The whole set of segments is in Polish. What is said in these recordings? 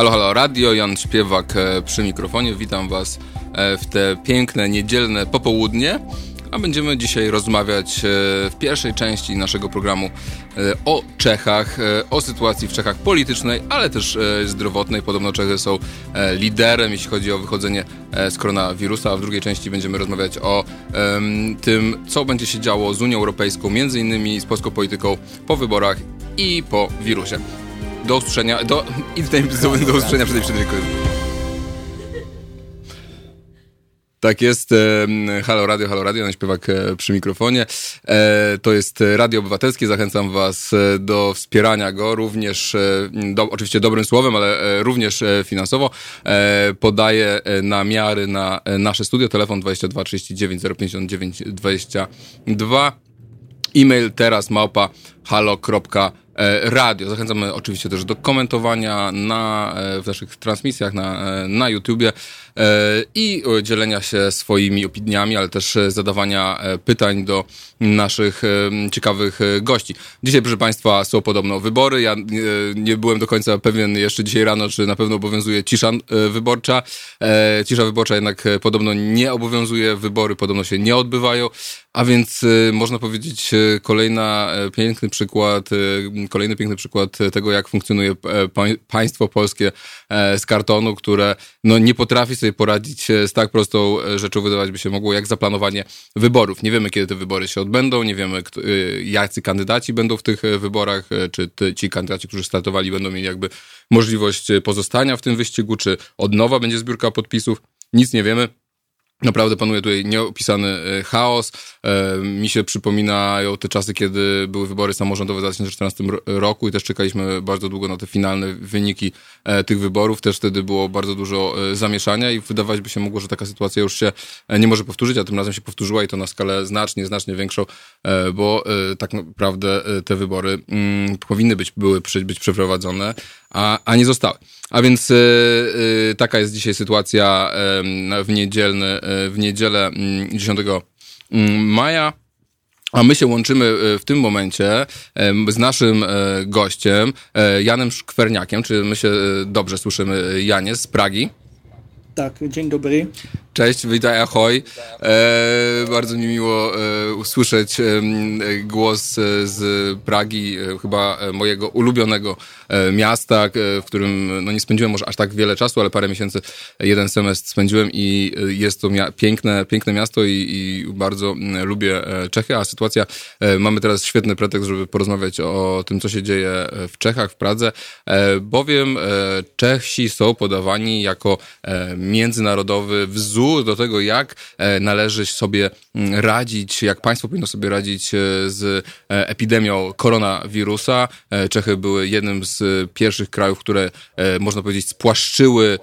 Halo, halo, radio, Jan Śpiewak e, przy mikrofonie. Witam Was e, w te piękne, niedzielne popołudnie. A będziemy dzisiaj rozmawiać e, w pierwszej części naszego programu o Czechach, o sytuacji w Czechach politycznej, ale też zdrowotnej. Podobno Czechy są liderem, jeśli chodzi o wychodzenie z koronawirusa, a w drugiej części będziemy rozmawiać o tym, co będzie się działo z Unią Europejską, między innymi z polską polityką po wyborach i po wirusie. Do usłyszenia, do, i do, do, do usłyszenia przed przed Tak jest. Halo Radio, Halo Radio, na śpiewak e, przy mikrofonie. E, to jest Radio Obywatelskie. Zachęcam Was e, do wspierania go, również, do, oczywiście dobrym słowem, ale również finansowo. Podaję namiary na nasze studio. Telefon 22 39 059 22. E-mail teraz małpa halo.com E, radio. Zachęcamy oczywiście też do komentowania na, e, w naszych transmisjach na, e, na YouTubie i dzielenia się swoimi opiniami, ale też zadawania pytań do naszych ciekawych gości. Dzisiaj, proszę Państwa, są podobno wybory. Ja nie byłem do końca pewien jeszcze dzisiaj rano, czy na pewno obowiązuje cisza wyborcza. Cisza wyborcza jednak podobno nie obowiązuje, wybory podobno się nie odbywają, a więc można powiedzieć kolejna piękny przykład kolejny piękny przykład tego, jak funkcjonuje e, państwo polskie e, z kartonu, które no, nie potrafi sobie poradzić e, z tak prostą rzeczą, wydawać by się mogło, jak zaplanowanie wyborów. Nie wiemy, kiedy te wybory się odbędą, nie wiemy, jacy kandydaci będą w tych wyborach, czy ci kandydaci, którzy startowali, będą mieli jakby możliwość pozostania w tym wyścigu, czy od nowa będzie zbiórka podpisów. Nic nie wiemy. Naprawdę panuje tutaj nieopisany e, chaos. E, mi się przypominają te czasy, kiedy były wybory samorządowe w 2014 roku i też czekaliśmy bardzo długo na te finalne wyniki e, tych wyborów. Też wtedy było bardzo dużo zamieszania i wydawać by się mogło, że taka sytuacja już się nie może powtórzyć, a tym razem się powtórzyła i to na skalę znacznie, znacznie większą, bo tak naprawdę te wybory mm, powinny być, były być przeprowadzone, a, a nie zostały. A więc y, y, taka jest dzisiaj sytuacja w, niedzielny, w niedzielę 10 mm, mm, maja. A my się łączymy w tym momencie z naszym gościem, Janem Szkwerniakiem. Czy my się dobrze słyszymy, Janie, z Pragi? Tak, dzień dobry. Cześć, witaj, ahoj. E, bardzo mi miło e, usłyszeć e, głos e, z Pragi, e, chyba e, mojego ulubionego miasta, w którym no nie spędziłem może aż tak wiele czasu, ale parę miesięcy, jeden semestr spędziłem i jest to piękne, piękne miasto i, i bardzo lubię Czechy, a sytuacja, mamy teraz świetny pretekst, żeby porozmawiać o tym, co się dzieje w Czechach, w Pradze, bowiem Czesi są podawani jako międzynarodowy wzór do tego, jak e, należy sobie mm, radzić, jak państwo powinno sobie radzić e, z e, epidemią koronawirusa. Czechy były jednym z pierwszych krajów, które, można powiedzieć, spłaszczyły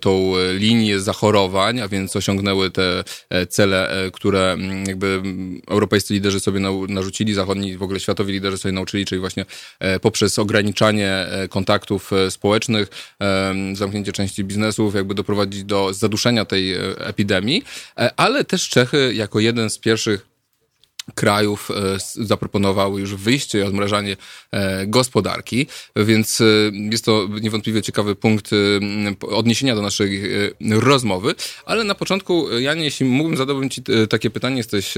tą linię zachorowań, a więc osiągnęły te cele, które mm, jakby mm, europejscy liderzy sobie narzucili, zachodni, w ogóle światowi liderzy sobie nauczyli, czyli właśnie poprzez ograniczanie kontaktów społecznych, zamknięcie części biznesów, jakby doprowadzić do zaduszenia tej epidemii, e, ale też Czechy jako jeden z pierwszych krajów e, zaproponowały już wyjście i odmrażanie e, gospodarki, więc e, jest to niewątpliwie ciekawy punkt odniesienia do naszej rozmowy, ale na początku, Janie, jeśli mógłbym zadałbym Ci takie pytanie, jesteś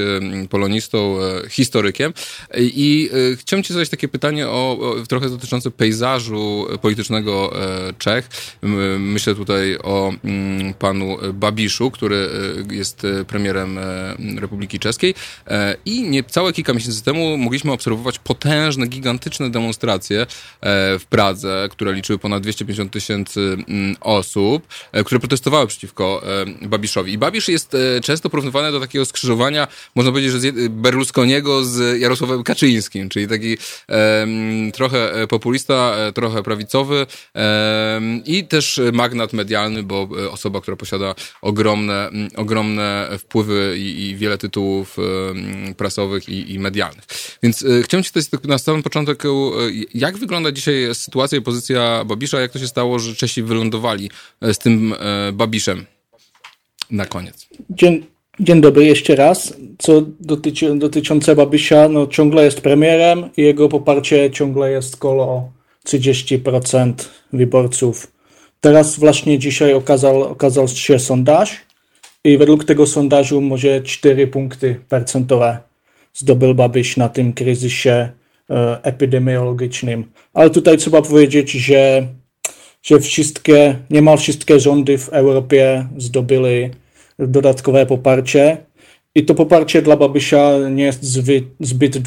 polonistą, historykiem. I chciałem Ci zadać takie pytanie o, o trochę dotyczące pejzażu politycznego Czech. Myślę tutaj o panu Babiszu, który jest premierem Republiki Czeskiej. I i niecałe kilka miesięcy temu mogliśmy obserwować potężne, gigantyczne demonstracje e, w Pradze, które liczyły ponad 250 tysięcy mm, osób, e, które protestowały przeciwko e, Babiszowi. I Babisz jest często porównywany do takiego skrzyżowania, można powiedzieć, że z Berlusconiego z Jarosławem Kaczyńskim, czyli taki trochę populista, trochę prawicowy i też magnat medialny, bo osoba, która posiada ogromne, ogromne wpływy i, wiele tytułów prasowych i, i medialnych. Więc y, chciałem ci zapytać na samym początek, y, jak wygląda dzisiaj sytuacja i pozycja Babisza, jak to się stało, że Czesi wylądowali e, z tym e, Babiszem na koniec? Dzień, dzień dobry jeszcze raz. Co dotyczy, dotyczące Babisza, no ciągle jest premierem i jego poparcie ciągle jest koło 30% wyborców Teraz właśnie dzisiaj okazał, okazał się sondaż i według tego sondażu może 4 punkty procentowe zdobył Babiš na tym kryzysie e, epidemiologicznym. Ale tutaj trzeba powiedzieć, że, że wszystkie, niemal wszystkie rządy w Europie zdobyły dodatkowe poparcie. I to poparcie dla Babiša jest zbyt, zbyt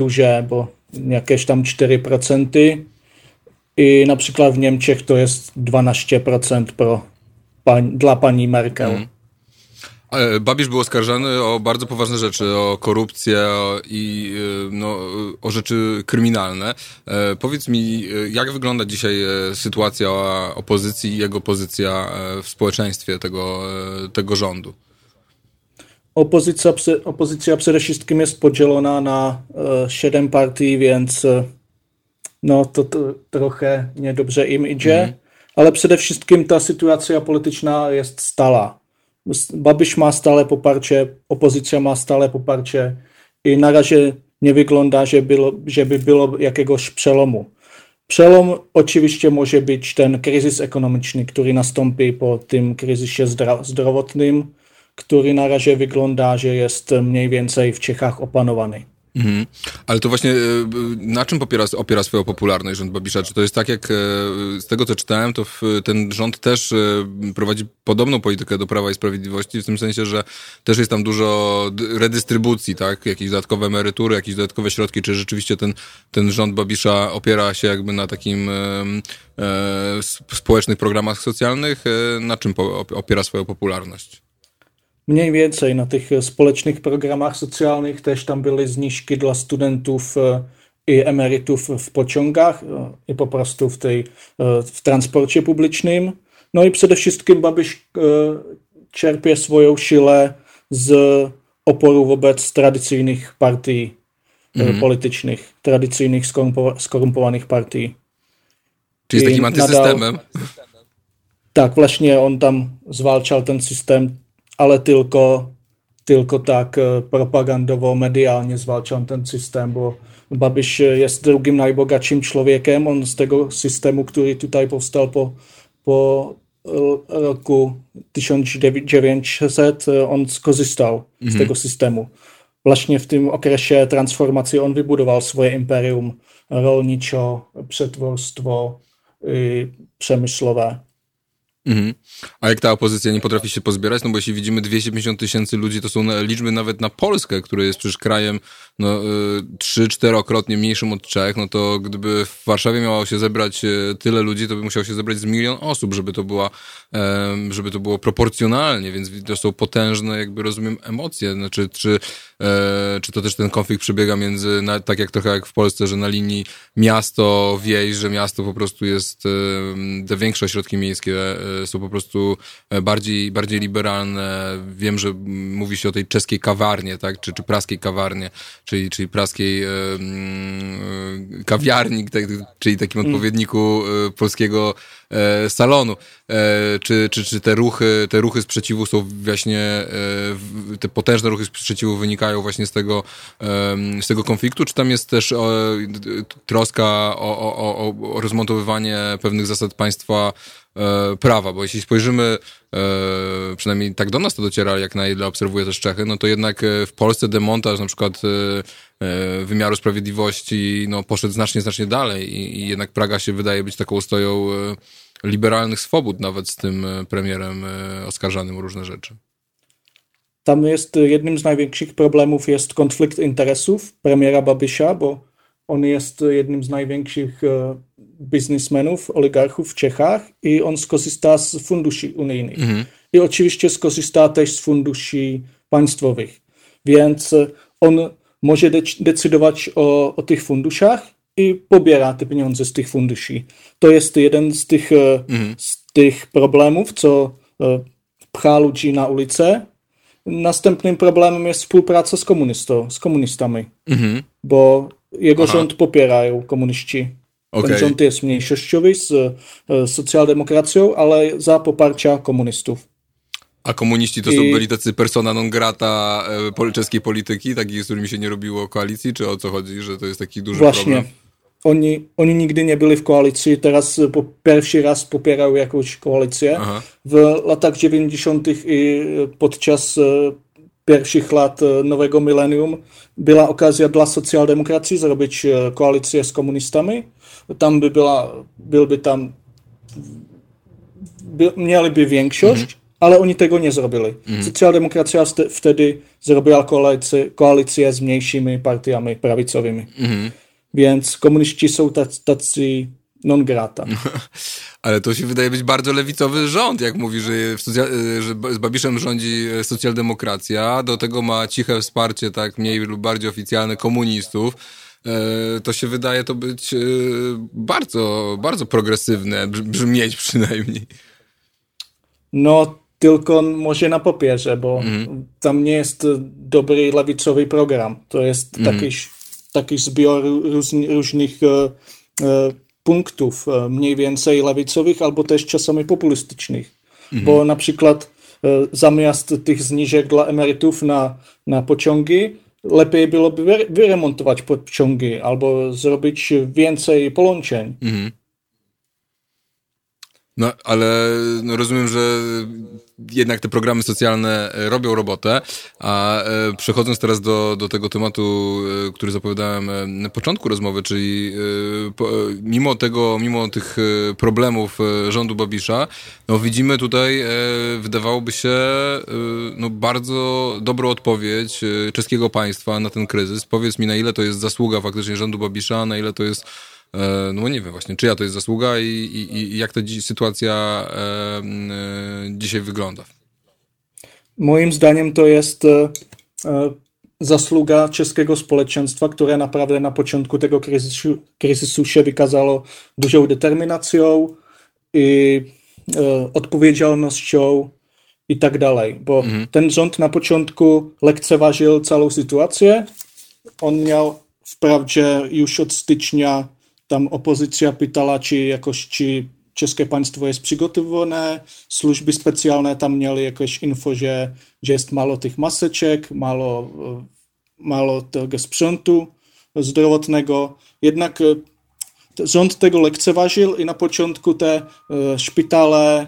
bo jakieś tam 4%. I na w Niemczech to jest 12% pro, pań, dla pani Merkel. Mm. Babisz był oskarżany o bardzo poważne rzeczy, o korupcję i e, no, o rzeczy kryminalne. E, powiedz mi, e, jak wygląda dzisiaj sytuacja opozycji i jego pozycja w społeczeństwie tego, tego rządu? Opozycja, opozycja przede wszystkim jest podzielona na siedem partii, więc no to, to trochę niedobrze im idzie, mm. ale przede wszystkim ta sytuacja polityczna jest stała. Babiš má stále poparcie, opozycja ma stale poparcie i na razie nie wygląda, że, było, że by było jakiegoś przelomu. Przelom oczywiście może być ten kryzys ekonomiczny, który nastąpi po tym kryzysie zdrowotnym, który na razie wygląda, że jest mniej więcej w Czechach opanowany. Mhm. Ale to właśnie e, na czym opiera, opiera swoją popularność rząd Babisza? Czy to jest tak, jak e, z tego co czytałem, to ten rząd też e, prowadzi podobną politykę do Prawa i Sprawiedliwości, w tym sensie, że też jest tam dużo redystrybucji, tak? Jakieś dodatkowe emerytury, jakieś dodatkowe środki, czy rzeczywiście ten, ten rząd Babisza opiera się jakby na takim społecznych programach socjalnych? Na czym opiera swoją popularność? Mniej więcej na tych społecznych programach socjalnych też tam były zniżki dla studentów e, i emerytów w pociągach e, i po prostu w, tej, e, w transporcie publicznym. No i przede wszystkim Babiš czerpie swoją siłę z oporu wobec tradycyjnych partii mm. politycznych, tradycyjnych skorumpowanych partii. Czyli z takim antysystemem. Nadal, tak, właśnie on tam zwalczał ten system ale tylko, tylko tak e, propagandowo, mediálně zwalčal ten systém, bo Babiš jest drugim najbogatším člověkem, on z tego systému, který tutaj powstał po, po roku 1900, on skorzystał mm -hmm. z mhm. tego systému. Właśnie w tym okresie transformacji on wybudował swoje imperium rolniczo, przetwórstwo przemysłowe. Mhm. A jak ta opozycja nie potrafi się pozbierać? No bo jeśli widzimy 250 tysięcy ludzi, to są liczby nawet na Polskę, który jest przecież krajem no, y, trzy, czterokrotnie mniejszym od Czech, no to gdyby w Warszawie miało się zebrać y, tyle ludzi, to by musiało się zebrać z milion osób, żeby to, była, żeby to było proporcjonalnie, więc to są potężne, jakby rozumiem, emocje. Znaczy, czy, e, czy to też ten konflikt przebiega między, tak jak trochę jak w Polsce, że na linii miasto-wieś, że miasto po prostu jest, te większe ośrodki miejskie e, są po prostu e, bardziej, bardziej liberalne. Wiem, że mówi się o tej czeskiej kawarnie, tak, czy, czy praskiej kawarnie, czyli, czyli praskiej kawiarni, tak, czyli takim mm. odpowiedniku polskiego salonu. Czy, czy, czy te ruchy, te ruchy sprzeciwu są właśnie, te potężne ruchy sprzeciwu wynikają właśnie z tego, z tego konfliktu, czy tam jest też troska o, o, o, rozmontowywanie pewnych zasad państwa prawa, bo jeśli spojrzymy e, przynajmniej tak do nas to dociera, jak na ile obserwuję też Czechy, no to jednak e, w Polsce demontaż na przykład e, e, wymiaru sprawiedliwości no, poszedł znacznie, znacznie dalej i, i jednak Praga się wydaje być taką stoją e, liberalnych swobód, nawet z tym e, premierem oskarżanym o różne rzeczy. Tam jest jednym z największych problemów jest konflikt interesów premiera Babysia, bo on jest jednym z największych biznesmenów, oligarchów w Czechach i on skorzysta z funduszy unijnych. Mhm. I oczywiście skorzysta też z funduszy państwowych. Więc e, on może decydować o, o tych funduszach i pobiera te pieniądze z tych funduszy. To jest jeden z tych, e, mhm. z tych problemów, co e, pcha ludzi na ulicę. Następnym problemem jest współpraca z, komunistą, z komunistami, mhm. bo jego Aha. rząd popierają komuniści. Okay. Ten rząd jest mniejszościowy z e, socjaldemokracją, ale za poparcia komunistów. A komuniści to I... są byli tacy persona non grata e, czeskiej polityki, takich, z którymi się nie robiło koalicji, czy o co chodzi, że to jest taki duży Właśnie. problem? oni, oni nigdy nie byli w koalicji, teraz po pierwszy raz popierają jakąś koalicję. Aha. W latach 90. i podczas pierwszych lat nowego milenium była okazja dla socjaldemokracji zrobić koalicję z komunistami. Tam by była, byłby tam by, mieliby większość, mhm. Ale oni tego nie zrobili. Mhm. Socjaldemokracja wtedy zrobiła koalicję, koalicję z mniejszymi partiami prawicowymi. Mhm. Więc komuniści są tacy, tacy non grata. Ale to się wydaje być bardzo lewicowy rząd, jak mówi, że, że z Babiszem rządzi socjaldemokracja, do tego ma ciche wsparcie, tak mniej lub bardziej oficjalne komunistów. E, to się wydaje to być e, bardzo, bardzo progresywne, brzmieć przynajmniej. No, tylko może na papierze, bo mm. tam nie jest dobry lewicowy program. To jest mm. taki, taki zbiór różnych e, e, punktów, e, mniej więcej lewicowych, albo też czasami populistycznych. Mm. Bo na przykład e, zamiast tych zniżek dla emerytów na, na pociągi, lepiej byłoby wyremontować pociągi albo zrobić więcej połączeń. Mm. No, ale no, rozumiem, że jednak te programy socjalne e, robią robotę, a e, przechodząc teraz do, do tego tematu, e, który zapowiadałem na początku rozmowy, czyli mimo tego, mimo tych problemów rządu Babisza, no widzimy tutaj, wydawałoby się, no bardzo dobrą odpowiedź czeskiego państwa na ten kryzys. Powiedz mi, na ile to jest zasługa faktycznie rządu Babisza, na ile to jest no nie wiem właśnie, czyja to jest zasługa i, i, i jak ta sytuacja e, e, dzisiaj wygląda? Moim zdaniem to jest zasługa czeskiego społeczeństwa, które naprawdę na początku tego kryzysu, kryzysu się wykazało dużą determinacją i odpowiedzialnością i tak dalej, bo mhm. ten rząd na początku lekceważył całą sytuację. On miał wprawdzie już od stycznia tam opozycja pytala, czy jakoś, czy české państwo jest przygotowane, służby specjalne tam miały jakieś info, że, że jest mało tych maseczek, mało, mało tego sprzętu zdrowotnego. Jednak e, rząd tego lekceważył i na początku te e, szpitale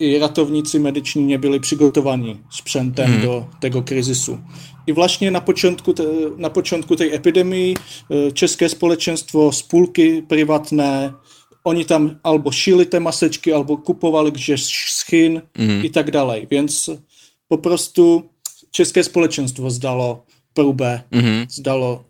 i ratownicy medyczni nie byli przygotowani sprzętem hmm. do tego kryzysu. I właśnie na początku, te, na początku tej epidemii e, české społeczeństwo, spółki prywatne, oni tam albo szyli te maseczki, albo kupowali gdzieś z Chin mm. i tak dalej. Więc po prostu české społeczeństwo zdało próbę, mm. zdało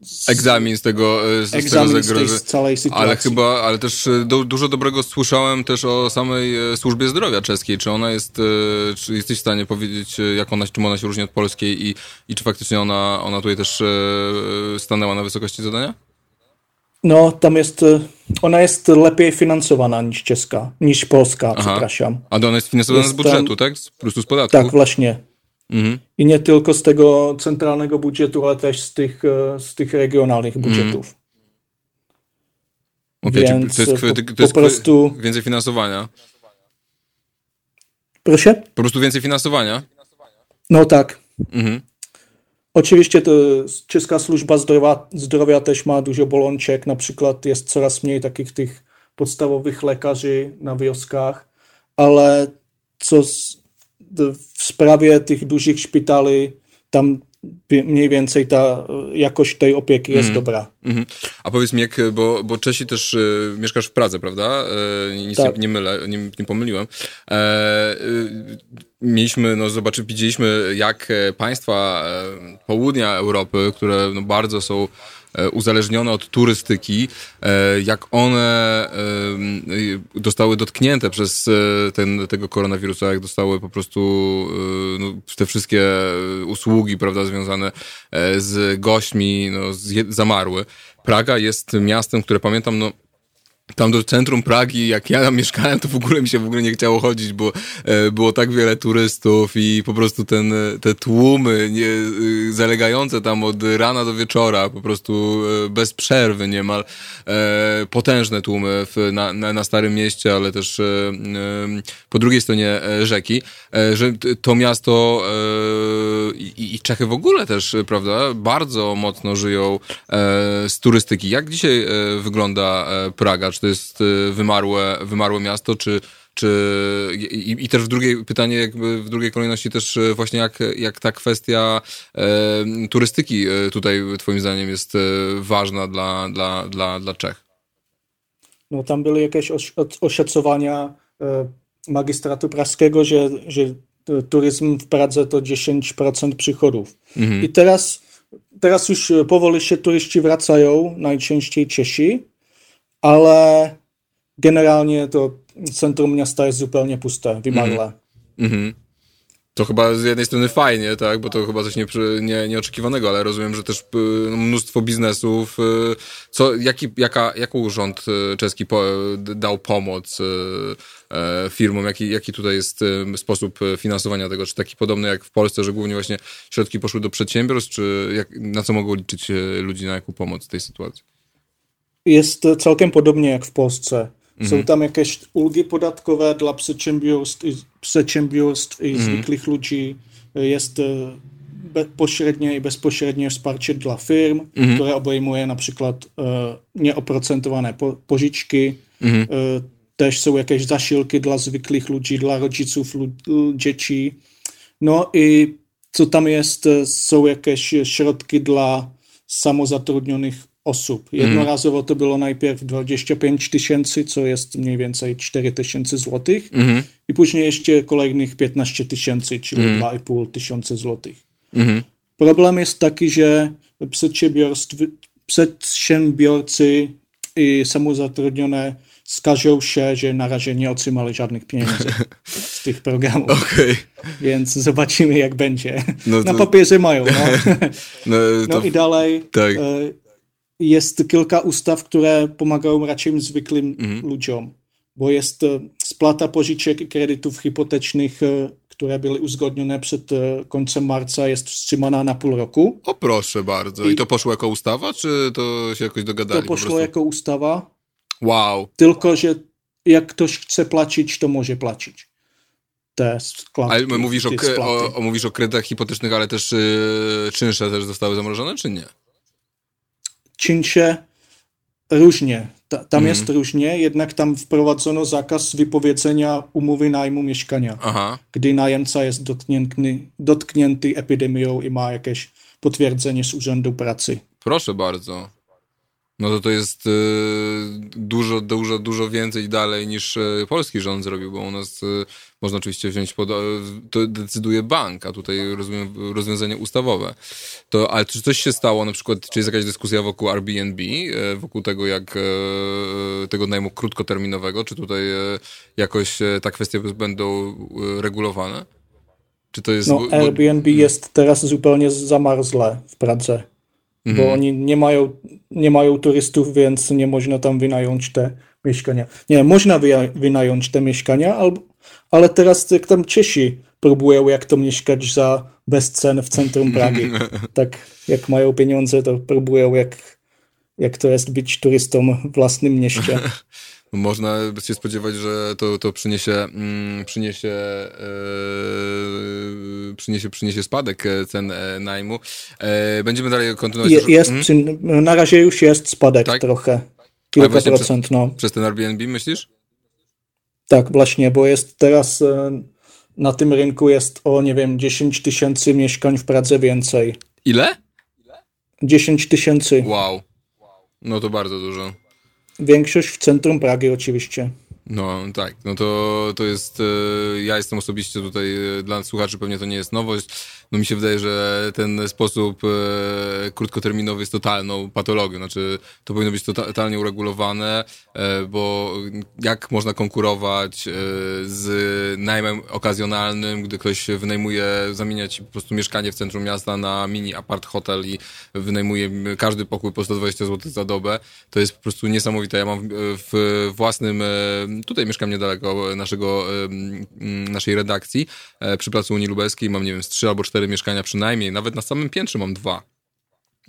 właśnie egzamin z tego, e, z, egzamin tego zagrożenia. Z całej sytuacji. Ale chyba, ale też e, do, dużo dobrego słyszałem też o samej e, służbie zdrowia czeskiej. Czy ona jest, czy jesteś w stanie powiedzieć, jak ona, czym ona się różni od polskiej i, i czy faktycznie ona, ona tutaj też stanęła na wysokości zadania? No, tam jest, ona jest lepiej finansowana niż czeska, niż polska, Aha. przepraszam. A ona jest finansowana jest z budżetu, tam, tak? Po prostu z podatku? Tak, właśnie. Mhm. I nie tylko z tego centralnego budżetu, ale też z tych, e, z tych regionalnych mhm. budżetów. Okay, Więc to jest, to, to jest po prostu... więcej finansowania. Proszę? Po prostu więcej finansowania? No tak. Mhm. Oczywiście to czeska służba zdrowia, zdrowia też ma dużo bolączek, na przykład jest coraz mniej takich tych podstawowych lekarzy na wioskach, ale co z, w sprawie tych dużych szpitali tam mniej więcej ta jakość tej opieki jest mm. dobra. Mm -hmm. A powiedz mi, jak, bo, bo Czesi też y, mieszkasz w Pradze, prawda? E, nic tak. nie, mylę, nie, nie pomyliłem. E, y, mieliśmy, no zobaczy, widzieliśmy jak państwa południa Europy, które no, bardzo są E, uzależnione od turystyki, e, jak one e, zostały dotknięte przez ten, tego koronawirusa, jak dostały po prostu no, te wszystkie usługi, prawda, związane z gośćmi, no, zamarły. Praga jest miastem, które pamiętam, no, tam do centrum Pragi, jak ja tam mieszkałem, to w ogóle mi się w ogóle nie chciało chodzić, bo e, było tak wiele turystów i po prostu ten, te tłumy nie, e, zalegające tam od rana do wieczora, po prostu e, bez przerwy niemal, e, potężne tłumy w, na, na, na Starym Mieście, ale też e, e, po drugiej stronie rzeki, że to miasto i, i Czechy w ogóle też, prawda, bardzo mocno żyją z turystyki. Jak dzisiaj wygląda Praga? Czy to jest y, wymarłe, wymarłe miasto, czy, czy i, i, też w drugiej pytanie, jakby w drugiej kolejności też y, właśnie jak, jak ta kwestia e, turystyki y, tutaj twoim zdaniem jest ważna dla, dla, dla, dla Czech? No tam były jakieś oszacowania e, magistratu praskiego, że, że turyzm w Pradze to 10% przychodów. Mhm. I teraz, teraz już powoli się turyści wracają, najczęściej Czesi, ale generalnie to centrum miasta jest zupełnie puste, wymarłe. Mm -hmm. To chyba z jednej strony fajnie, tak, bo to chyba coś nie, nie, nieoczekiwanego, ale rozumiem, że też y, mnóstwo biznesów. Y, co, jaki, jaka, jaką rząd y, czeski dał pomoc e, firmom? Jaki, jaki tutaj jest sposób finansowania tego? Czy taki podobny jak w Polsce, że głównie właśnie środki poszły do przedsiębiorstw, czy jak, na co mogą liczyć ludzi na jaką pomoc w tej sytuacji? Jest całkiem podobnie jak w Polsce. Są mhm. tam jakieś ulgi podatkowe dla przedsiębiorstw, przedsiębiorstw i mhm. zwykłych ludzi. Jest e, pośrednie i bezpośrednie wsparcie dla firm, mhm. które obejmuje na przykład e, nieoprocentowane pożyczki. E, też są jakieś zasiłki dla zwykłych ludzi, dla rodziców, dzieci. No i co tam jest, są jakieś środki dla samozatrudnionych osób. Mhm. Jednorazowo to było najpierw 25 tysięcy, co jest mniej więcej 4 tysięcy złotych mm. i później jeszcze kolejnych 15 tysięcy, czyli mm. 2,5 tysiące złotych. Mm. Problem jest taki, że przedsiębiorcy i samozatrudnione skarżą się, że na razie nie otrzymali żadnych pieniędzy z tych programów. Okay. Więc zobaczymy, jak będzie. No to... Na papierze mają. No, no, to... no i dalej. Tak. E, jest kilka ustaw, które pomagają raczej zwykłym mhm. ludziom, bo jest e, splata pożyczek i kredytów hipotecznych, e, które były uzgodnione przed e, końcem marca, jest wstrzymana na pół roku. O proszę bardzo. I, I to poszło jako ustawa, czy to się jakoś dogadali? To poszło po jako ustawa. Wow. Tylko, że jak ktoś chce płacić, to może płacić. Te składki, ale mówisz o, o, o, mówisz o kredytach hipotecznych, ale też yy, czynsze też zostały zamrożone, czy nie? Czynsze różnie. Ta, tam mm. jest różnie, jednak tam wprowadzono zakaz wypowiedzenia umowy najmu mieszkania, Aha. gdy najemca jest dotknięty, dotknięty epidemią i ma jakieś potwierdzenie z Urzędu Pracy. Proszę bardzo. No to to jest y, dużo, dużo, dużo więcej dalej niż y, polski rząd zrobił, bo u nas y, można oczywiście wziąć pod... To decyduje bank, a tutaj rozumiem rozwiązanie ustawowe. To, ale czy coś się stało, na przykład, czy jest jakaś dyskusja wokół Airbnb, wokół tego, jak tego najmu krótkoterminowego, czy tutaj jakoś te kwestie będą regulowane? Czy to jest... No, Airbnb jest teraz zupełnie zamarzle w Pradze bo mhm. oni nie mają, nie mają turystów, więc nie można tam wynająć te mieszkania. Nie, można wynająć te mieszkania, ale teraz jak tam Czesi próbują jak to mieszkać za bez cen w centrum Pragi. Tak jak mają pieniądze, to próbują jak, jak to jest być turystą w własnym mieście. Można się spodziewać, że to, to przyniesie, mm, przyniesie, yy, przyniesie, przyniesie spadek e, cen e, najmu. E, będziemy dalej kontynuować. Je, jest, hmm? Na razie już jest spadek tak? trochę. Kilka procent, przez, no. Przez ten Airbnb myślisz? Tak, właśnie, bo jest teraz na tym rynku jest o, nie wiem, 10 tysięcy mieszkań w Pradze więcej. Ile? 10 tysięcy. Wow. No to bardzo dużo. Większość w centrum Pragi oczywiście. No tak, no to, to jest, e, ja jestem osobiście tutaj, e, dla słuchaczy pewnie to nie jest nowość, no mi się wydaje, że ten sposób e, krótkoterminowy jest totalną patologią. Znaczy, to powinno być totalnie uregulowane, bo jak można konkurować z najmem okazjonalnym, gdy ktoś wynajmuje, zamienia ci po prostu mieszkanie w centrum miasta na mini apart hotel i wynajmuje każdy pokój po 120 zł za dobę. To jest po prostu niesamowite. Ja mam w własnym, tutaj mieszkam niedaleko naszego, naszej redakcji, e, przy Placu Unii Lubelskiej. Mam, nie wiem, z trzy albo cztery mieszkania przynajmniej, nawet na samym piętrze mam dwa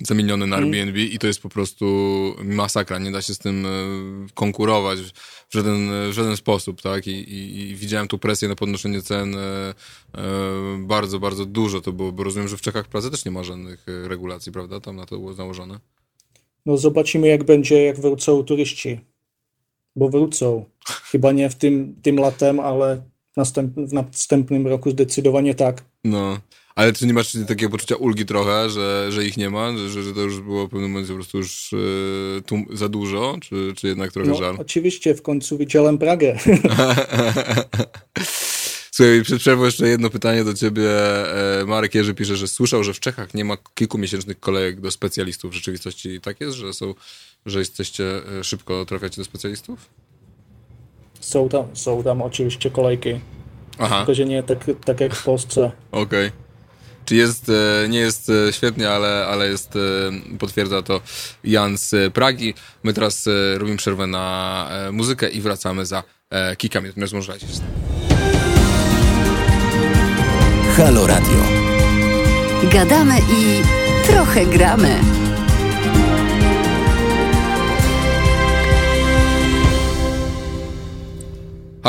zamienione na mhm. Airbnb i to jest po prostu masakra, nie da się z tym e, konkurować w żaden, w żaden sposób, tak, I, i, i widziałem tu presję na podnoszenie cen e, bardzo, bardzo dużo. To było, bo rozumiem, że w Czechach Pracy też nie ma żadnych regulacji, prawda, tam na to było założone. No zobaczymy jak będzie, jak wrócą turyści, bo wrócą, chyba nie w tym, tym latem, ale następ, w następnym roku zdecydowanie tak. No, ale czy nie masz takiego poczucia ulgi trochę, że, że ich nie ma? Że, że to już było w pewnym momencie po prostu już yy, za dużo? Czy, czy jednak trochę no, żal? Oczywiście, w końcu widziałem Pragę. Słuchaj, przed przerwą jeszcze jedno pytanie do ciebie. E, Marek Jerzy pisze, że słyszał, że w Czechach nie ma kilkumiesięcznych kolejek do specjalistów. W rzeczywistości tak jest, że są, że jesteście e, szybko trafiacie do specjalistów? Są tam, są tam oczywiście kolejki. Aha. Tylko, że nie tak, tak jak w Polsce. Okej. Okay. Czy jest, e, nie jest e, świetnie, ale, ale jest, potwierdza to Jan z Pragi. My teraz robimy przerwę na muzykę i wracamy za kilka minut. Rozmążajcie się. Halo Radio. Gadamy i trochę gramy.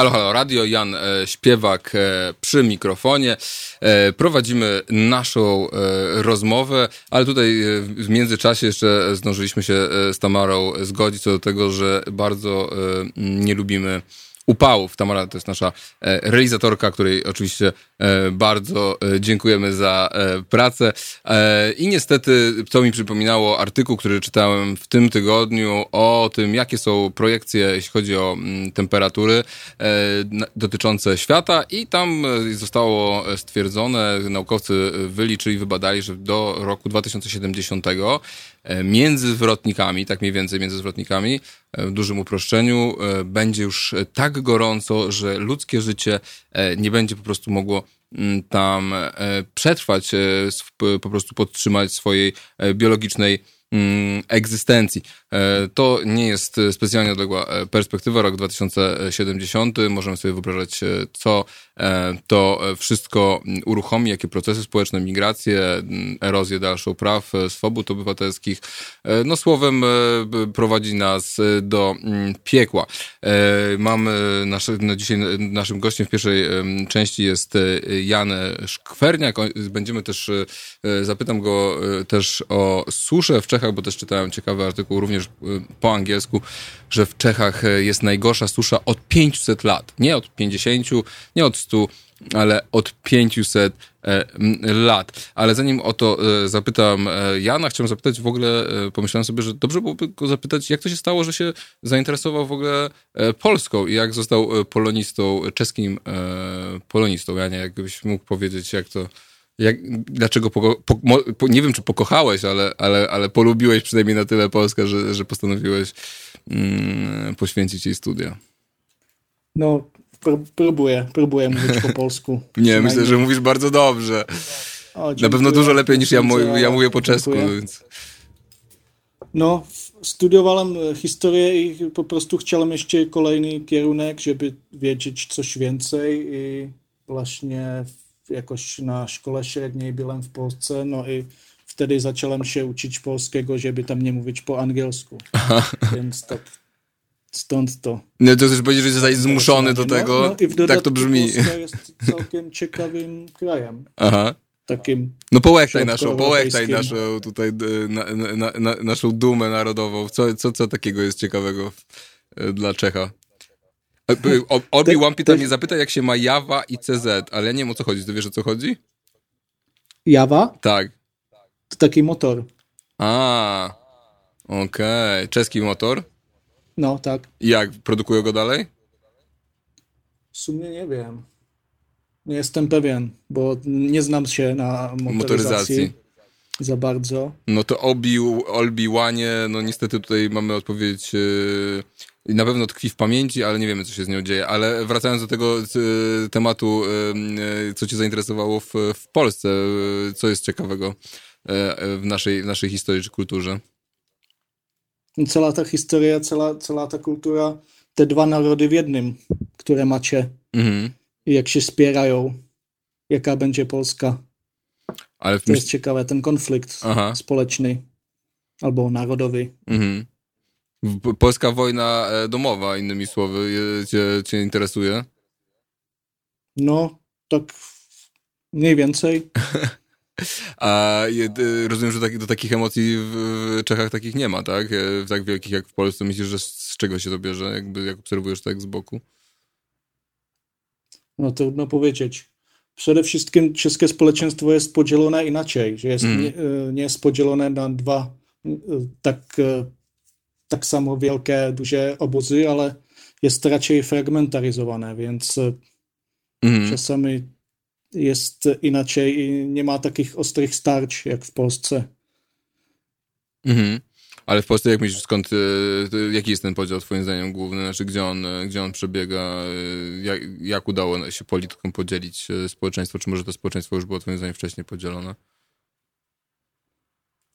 Halo, halo, radio, Jan e, Śpiewak e, przy mikrofonie. E, prowadzimy naszą rozmowę, ale tutaj w międzyczasie jeszcze zdążyliśmy się z Tamarą zgodzić co do tego, że bardzo nie lubimy upałów. Tamara to jest nasza e, realizatorka, której oczywiście e, bardzo e, dziękujemy za pracę. I niestety to mi przypominało artykuł, który czytałem w tym tygodniu o tym, jakie są projekcje, jeśli chodzi o mm, temperatury dotyczące świata i tam zostało stwierdzone, naukowcy wyliczyli, wybadali, że do roku 2070 E, między zwrotnikami, tak mniej więcej między zwrotnikami, e, w dużym uproszczeniu, e, będzie już tak gorąco, że ludzkie życie nie będzie po prostu mogło mm, tam przetrwać, po prostu podtrzymać swojej biologicznej egzystencji. To nie jest specjalnie odległa perspektywa, rok 2070. Możemy sobie wyobrażać, co E, to wszystko uruchomi, jakie procesy społeczne, migracje, erozję dalszą praw, e, swobód obywatelskich. E, no słowem prowadzi nas do piekła. Mamy nasze, no dzisiaj naszym gościem w pierwszej części jest Jan Szkwerniak. Będziemy też, zapytam go też o suszę w Czechach, bo też czytałem ciekawy artykuł również po angielsku, że w Czechach jest najgorsza susza od 500 lat. Nie od 50, nie od 100, ale od 500 e, lat. Ale zanim o to e, zapytam e, Jana, chciałem zapytać w ogóle, pomyślałem sobie, że dobrze byłoby go zapytać, jak to się stało, że się zainteresował w ogóle Polską i jak został polonistą, czeskim polonistą. Janie, jakbyś mógł powiedzieć, jak to jak, dlaczego, po, po, nie wiem czy pokochałeś, ale, ale, ale polubiłeś przynajmniej na tyle Polskę, że, że postanowiłeś mm, poświęcić jej studia? No, próbuję, próbuję mówić po polsku. nie, myślę, że mówisz bardzo dobrze. O, na pewno dużo lepiej niż ja, ja mówię po czesku. Więc... No, studiowałem e, historię i po prostu chciałem jeszcze kolejny kierunek, żeby wiedzieć coś więcej i właśnie jakoś na szkole średniej byłem w Polsce, no i wtedy zacząłem się uczyć polskiego, żeby tam nie mówić po angielsku. Więc tak stąd to. No to chcesz powiedzieć, że jesteś zmuszony do tego? No, no, tak to brzmi. Polska jest całkiem ciekawym krajem. Aha. Takim no połechtaj naszą, połechtaj naszą tutaj e, na, na, na, naszą dumę narodową. Co, co, co takiego jest ciekawego e, dla Czecha? Obi-Wan pyta mnie, zapyta jak się ma Java i CZ, ale ja nie wiem o co chodzi. Ty wiesz o co chodzi? Java? Tak. To taki motor. A, okej. Okay. Czeski motor? No, tak. I jak? Produkują go dalej? W sumie nie wiem. Nie jestem pewien, bo nie znam się na motoryzacji, motoryzacji. za bardzo. No to Obi, Obi-Wanie, no niestety tutaj mamy odpowiedź yy, na pewno tkwi w pamięci, ale nie wiemy, co się z nią dzieje. Ale wracając do tego yy, tematu, yy, co cię zainteresowało w, w Polsce, co jest ciekawego w naszej, w naszej historii czy kulturze? Cała ta historia, cała, cała ta kultura, te dwa narody w jednym, które macie. Mhm i jak się spierają, jaka będzie Polska. Ale to jest ciekawe, ten konflikt Aha. społeczny albo narodowy. Mhm. Polska wojna e, domowa, innymi słowy, cię, cię interesuje? No, tak mniej więcej. A rozumiem, że do takich emocji w Czechach takich nie ma, tak? E, tak wielkich jak w Polsce. Myślisz, że z czego się to bierze, jakby, jak obserwujesz tak z boku? No trudno powiedzieć. Przede wszystkim czeskie społeczeństwo jest podzielone inaczej, że jest, mm. nie, e, nie, jest podzielone na dwa tak, tak samo wielkie, duże obozy, ale jest raczej fragmentaryzowane, więc mm. czasami jest inaczej i nie ma takich ostrych starć jak w Polsce. Mhm. Ale w Polsce jak myślisz, skąd, e, jaki jest ten podział twoim zdaniem główny? Znaczy, gdzie on, gdzie on przebiega? E, jak, jak udało się politykom podzielić społeczeństwo? Czy może to społeczeństwo już było twoim zdaniem wcześniej podzielone?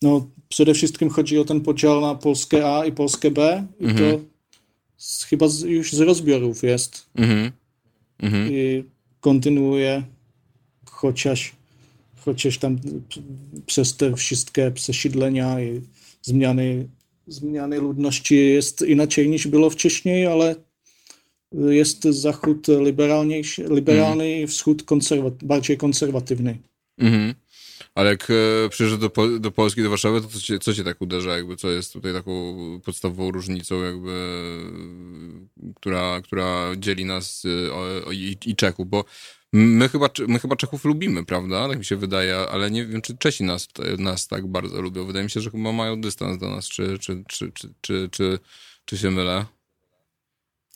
No, wszystkim chodzi o ten podział na Polskę A i Polskę B i mhm. to z, chyba z, już z rozbiorów jest. Mhm. Mhm. I kontynuuje, chociaż, chociaż tam przez te wszystkie przesiedlenia i zmiany, zmiany ludności jest inaczej niż było wcześniej, ale jest zachód liberalniejszy, liberalny mm. i wschód konserwa bardziej konserwatywny. -hmm. Ale jak e, przyjeżdżasz do, do Polski, do Warszawy, to co cię, co cię tak uderza? Jakby, co jest tutaj taką podstawową różnicą, jakby, która, która dzieli nas e, o, o, i, i Czechów? Bo My chyba, my chyba Czechów lubimy, prawda? Tak mi się wydaje, ale nie wiem, czy Czesi nas, nas tak bardzo lubią. Wydaje mi się, że chyba mają dystans do nas, czy, czy, czy, czy, czy, czy, czy się mylę?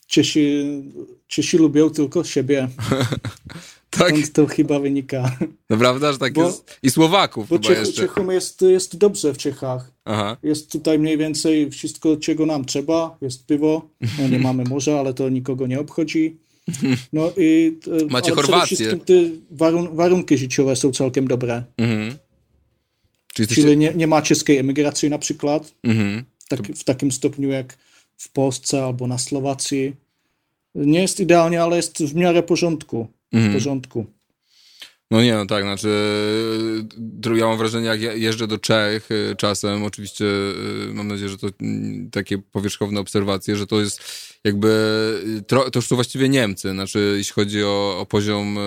Czesi, Czesi lubią tylko siebie. tak. Stąd to chyba wynika. Naprawdę, że tak bo, jest? I Słowaków bo chyba Czech, jeszcze. Czechom jest, jest dobrze w Czechach. Aha. Jest tutaj mniej więcej wszystko, czego nam trzeba. Jest piwo. No nie mamy morza, ale to nikogo nie obchodzi. No i e, Macie Chorwację. Te warun warunki życiowe są całkiem dobre. Mhm. Czyli, Czyli nie, nie ma czeskiej emigracji na przykład. Mhm. Tak, w takim stopniu jak w Polsce albo na Słowacji. Nie jest idealnie, ale jest w miarę porządku. Mhm. W porządku. No nie, no tak, znaczy ja mam wrażenie, jak jeżdżę do Czech y, czasem, oczywiście y, mam nadzieję, że to mm, takie powierzchowne obserwacje, że to jest jakby, y, to już są właściwie Niemcy, znaczy jeśli chodzi o, o poziom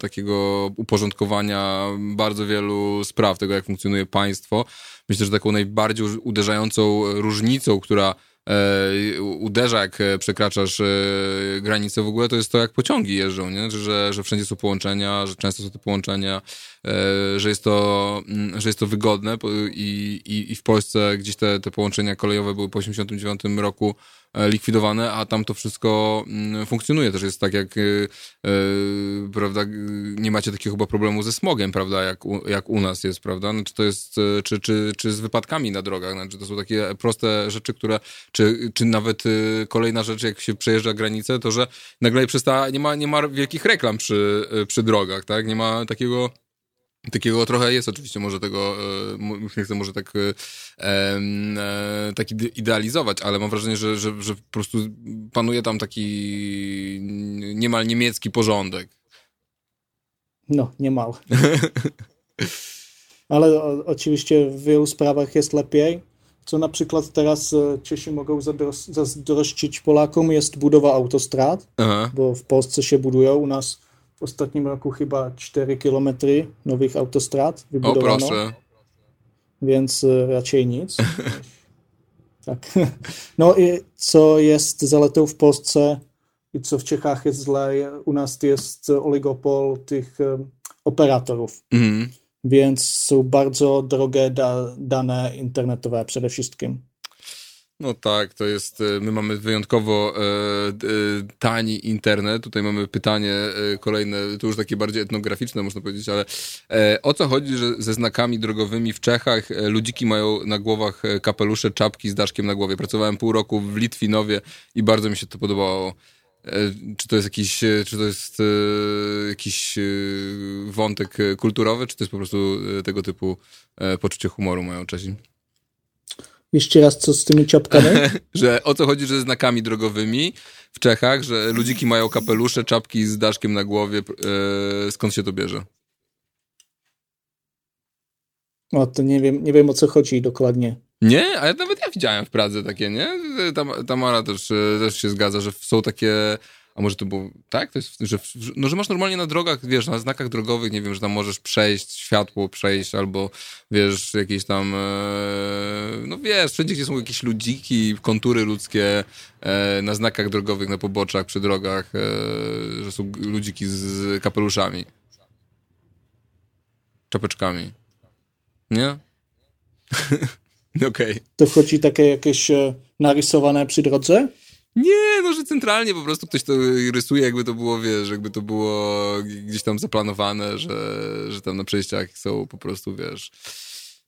takiego uporządkowania bardzo wielu spraw, tego jak funkcjonuje państwo, myślę, że taką najbardziej uderzającą różnicą, która uderza, jak e, przekraczasz e, granicę w ogóle, to jest to, jak pociągi jeżdżą, nie? Że, że wszędzie są połączenia, że często są te połączenia, e, że, jest to, mm, że jest to wygodne i, i, i w Polsce gdzieś te, te połączenia kolejowe były po 1989 roku E, likwidowane, a tam to wszystko mm, funkcjonuje. Też jest tak, jak yy, prawda, nie macie takiego chyba problemu ze smogiem, prawda, jak u, jak u nas jest, prawda? Znaczy to jest, czy, czy, czy z wypadkami na drogach, znaczy to są takie proste rzeczy, które, czy, czy nawet kolejna rzecz, jak się przejeżdża granicę, to że nagle przesta nie ma, nie ma wielkich reklam przy, przy drogach, tak? Nie ma takiego Takiego trochę jest oczywiście, może tego, e, nie chcę może tak e, e, tak idealizować, ale mam wrażenie, że, że, że po prostu panuje tam taki niemal niemiecki porządek. No, niemal. ale o, oczywiście w wielu sprawach jest lepiej. Co na przykład teraz Czesi mogą zazdrościć Polakom jest budowa autostrad, Aha. bo w Polsce się budują, u nas w ostatnim roku chyba 4 km nowych autostrad wybudowano. O proszę. Więc e, raczej nic. tak. No i co jest zaletą w Polsce i co w Czechach jest źle, u nas jest oligopol tych um, operatorów. Mm. Więc są bardzo drogie da, dane internetowe przede wszystkim. No tak, to jest, e, my mamy wyjątkowo e, e, tani internet. Tutaj mamy pytanie e, kolejne, to już takie bardziej etnograficzne można powiedzieć, ale e, o co chodzi, że ze znakami drogowymi w Czechach e, ludziki mają na głowach kapelusze, czapki z daszkiem na głowie. Pracowałem pół roku w Litwinowie i bardzo mi się to podobało. Czy to jest jakiś, czy to jest jakiś wątek kulturowy, czy to jest po prostu tego typu poczucie humoru mają Czesi? Jeszcze raz, co z tymi czapkami? że o co chodzi, że znakami drogowymi w Czechach, że ludziki mają kapelusze, czapki z daszkiem na głowie. E, skąd się to bierze? O, to nie wiem, nie wiem o co chodzi dokładnie. Nie, ale nawet ja widziałem w Pradze takie, nie? Tam, Tamara też, e, też się zgadza, że są takie a może to było tak? To jest, że, no, że masz normalnie na drogach, wiesz, na znakach drogowych, nie wiem, że tam możesz przejść, światło przejść, albo wiesz, jakieś tam, e, no wiesz, wszędzie, gdzie są jakieś ludziki, kontury ludzkie e, na znakach drogowych, na poboczach, przy drogach, e, że są ludziki z, kapeluszami. Czapeczkami. Nie? Okej. Okay. To chodzi takie jakieś e, narysowane przy drodze? Nie, no, że centralnie po prostu ktoś to rysuje, jakby to było, wiesz, jakby to było gdzieś tam zaplanowane, że, że tam na przejściach są po prostu, wiesz...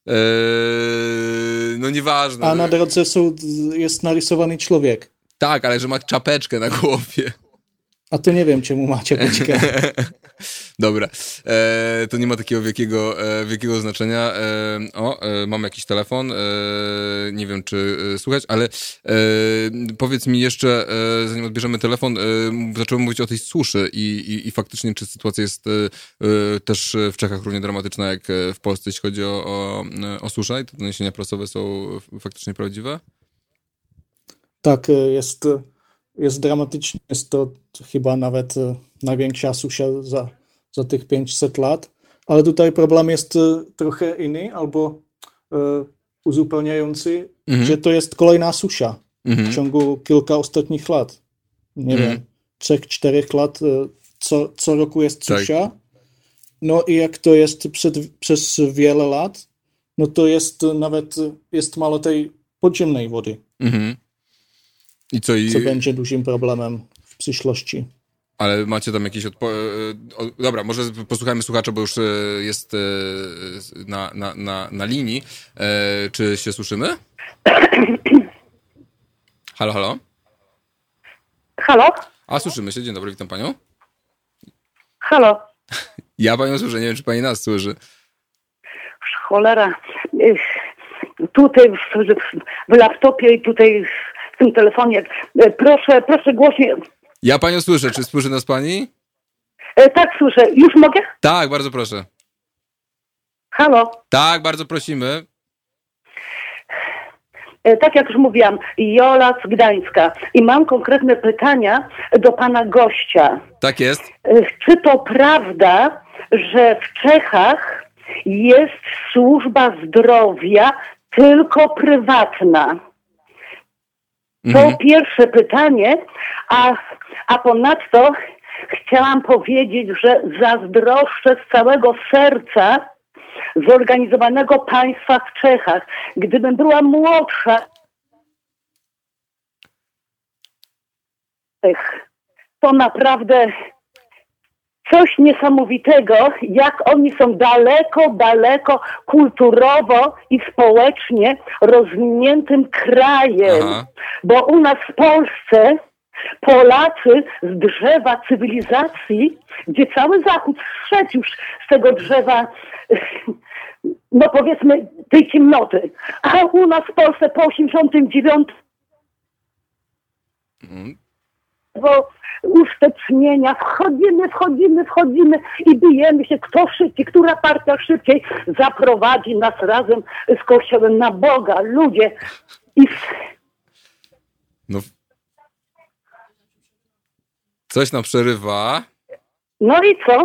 Eee, no nieważne. A na drodze są, jest narysowany człowiek. Tak, ale że ma czapeczkę na głowie. A to nie wiem, czemu macie beczkę. Dobra, e, to nie ma takiego wielkiego, e, wielkiego znaczenia. E, o, e, mam jakiś telefon, e, nie wiem czy e, słuchać, ale powiedz mi jeszcze, zanim odbierzemy telefon, zacząłem mówić o tej suszy i, i, i faktycznie czy sytuacja jest też w Czechach równie dramatyczna jak w Polsce, jeśli chodzi o, o, o suszę i te doniesienia prasowe są faktycznie prawdziwe? Tak, jest jest dramatycznie. Jest to chyba nawet największa susza za, za tych 500 lat. Ale tutaj problem jest e, trochę inny, albo e, uzupełniający, mhm. że to jest kolejna susza mhm. w ciągu kilka ostatnich lat. Nie mhm. wiem, trzech, czterech lat co, co roku jest susza. Tak. No i jak to jest przed, przez wiele lat, no to jest nawet jest mało tej podziemnej wody. Mhm. I co, i... co będzie dużym problemem w przyszłości. Ale macie tam jakieś odpowiedzi? E, dobra, może posłuchajmy słuchacza, bo już e, jest e, na, na, na, na linii. Czy się słyszymy? halo, halo? Halo? A, słyszymy się. Dzień dobry, witam panią. Halo? Ja panią słyszę, nie wiem, czy pani nas słyszy. Cholera. Tutaj w, w laptopie i tutaj w tym telefonie. E, proszę, proszę głośniej. Ja panią słyszę. Czy słyszy nas pani? E, tak, słyszę. Już mogę? Tak, bardzo proszę. Halo? Tak, bardzo prosimy. E, tak jak już mówiłam, Jola z Gdańska. I mam konkretne pytania do pana gościa. Tak jest. Czy to prawda, że w Czechach jest służba zdrowia tylko prywatna? To mhm. pierwsze pytanie, a, a ponadto chciałam powiedzieć, że zazdroszczę z całego serca zorganizowanego państwa w Czechach. Gdybym była młodsza, to naprawdę coś niesamowitego, jak oni są daleko, daleko kulturowo i społecznie rozwiniętym krajem. Aha. Bo u nas w Polsce Polacy z drzewa cywilizacji, gdzie cały Zachód zszedł już z tego drzewa, no powiedzmy, tej ciemnoty. A u nas w Polsce po 89 mm. Bo usztecznienia. Wchodzimy, wchodzimy, wchodzimy i bijemy się, kto szybciej, która partia szybciej zaprowadzi nas razem z Kościołem na Boga. Ludzie. I... No. Coś nam przerywa. No i co?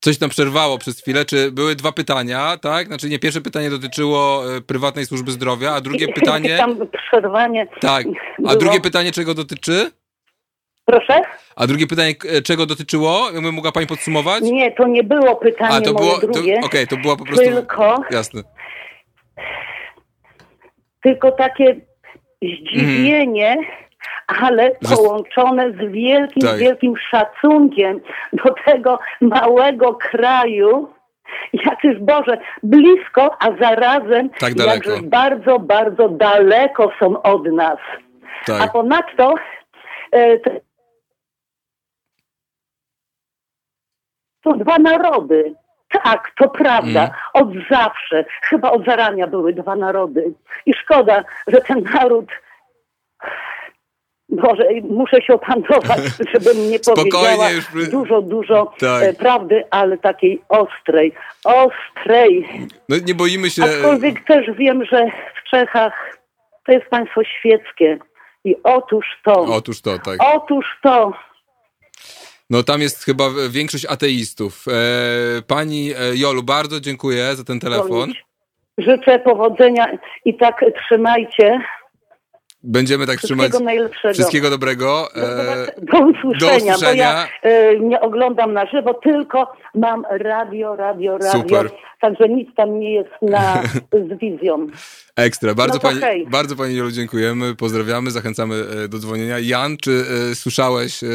Coś nam przerwało przez chwilę. Czy były dwa pytania, tak? Znaczy nie, pierwsze pytanie dotyczyło e, prywatnej służby zdrowia, a drugie pytanie... Tam przerwanie. Tak. A było. drugie pytanie czego dotyczy? Proszę? A drugie pytanie, czego dotyczyło? Jakby mogła pani podsumować? Nie, to nie było pytanie A, to było, drugie. Okej, okay, to była po prostu... Tylko... Jasne. Tylko takie zdziwienie, ale połączone z wielkim, Tak. wielkim szacunkiem do tego małego kraju, jakże Boże, blisko, a zarazem Tak jakże bardzo, bardzo daleko są od nas. A Tak. ponadto e, to dwa narody. Tak, to prawda. Mhm. Od zawsze, chyba od zarania były dwa narody. I szkoda, że ten naród. Boże, muszę się opanować, żebym nie powiedziała już- dużo, dużo Tak. e, prawdy, ale takiej ostrej. Ostrej. No nie boimy się... Aczkolwiek też wiem, że w Czechach to jest państwo świeckie. I otóż to. Otóż to, tak. Otóż to. No tam jest chyba większość ateistów. E, pani e, Jolu, bardzo dziękuję za ten telefon. Życzę powodzenia i tak trzymajcie. Będziemy tak trzymać. Wszystkiego najlepszego. Wszystkiego dobrego. Do, E, do usłyszenia, do usłyszenia. bo ja e, nie oglądam na żywo, tylko mam radio, radio, radio. Super. Także nic tam nie jest na, z wizją. ekstra. Bardzo, No pani, hej. bardzo pani Jolu dziękujemy. Pozdrawiamy, zachęcamy e, do dzwonienia. Jan, czy e, słyszałeś e,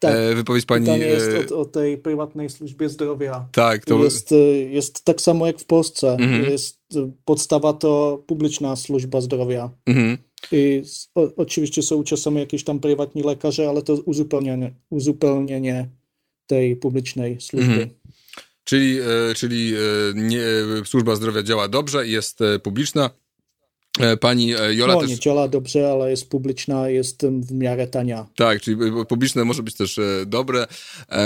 Tak. e, wypowiedź pani? Pytanie jest e, o, o tej prywatnej służbie zdrowia. tak, to Jest, y, jest tak samo jak w Polsce. Mhm. Jest y, podstawa to publiczna służba zdrowia. mhm. I s- o, oczywiście są czasami jakieś tam prywatni lekarze, ale to uzupełnienie, uzupełnienie tej publicznej służby. Mhm. Czyli, e, czyli e, nie, e, służba zdrowia działa dobrze, jest e, publiczna. E, Pani e, Jola No też. dobrze, ale jest publiczna, jest w miarę tania. Tak, czyli e, publiczne może być też dobre.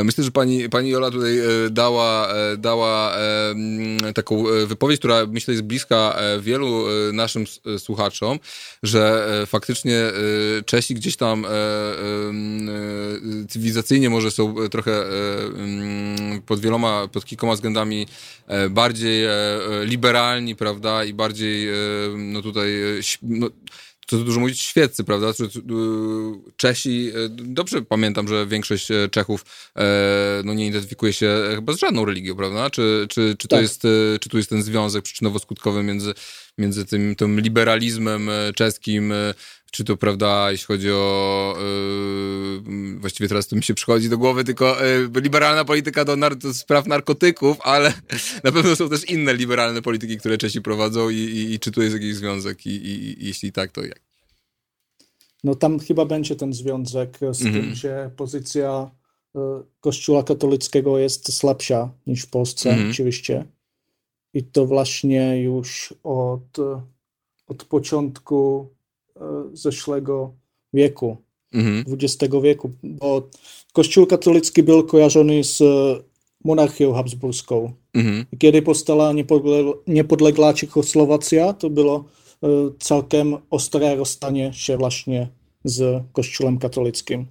Myślę, że pani, pani Jola tutaj dała, dała taką wypowiedź, która myślę jest bliska wielu naszym słuchaczom, że faktycznie Czesi gdzieś tam cywilizacyjnie może są trochę pod wieloma, pod kilkoma względami bardziej e, e, liberalni, prawda, i bardziej e, no tutaj e, no, co tu dużo mówić, świeccy, prawda? Czesi, dobrze pamiętam, że większość e, Czechów e, no nie identyfikuje się e, chyba z żadną religią, prawda? Czy, czy, czy, to Tak. jest, e, czy tu jest ten związek przyczynowo-skutkowy między, między tym, tym liberalizmem e, czeskim, e, czy to, prawda, jeśli chodzi o, e, właściwie teraz to mi się przychodzi do głowy tylko e, liberalna polityka do, nar- do spraw narkotyków, ale na pewno są też inne liberalne polityki, które Czesi prowadzą i, i, i czy tu jest jakiś związek i, i, jeśli tak, to jak? No tam chyba będzie ten związek z Mhm. tym, że pozycja e, Kościoła katolickiego jest słabsza niż w Polsce, Mhm. oczywiście. I to właśnie już od, od początku zeszłego wieku, Mhm. XX wieku, bo Kościół katolicki był kojarzony z e, monarchią habsburską. Mhm. Kiedy powstała niepodle- niepodległa Czechosłowacja, to było e, całkiem ostre rozstanie się właśnie z Kościołem katolickim.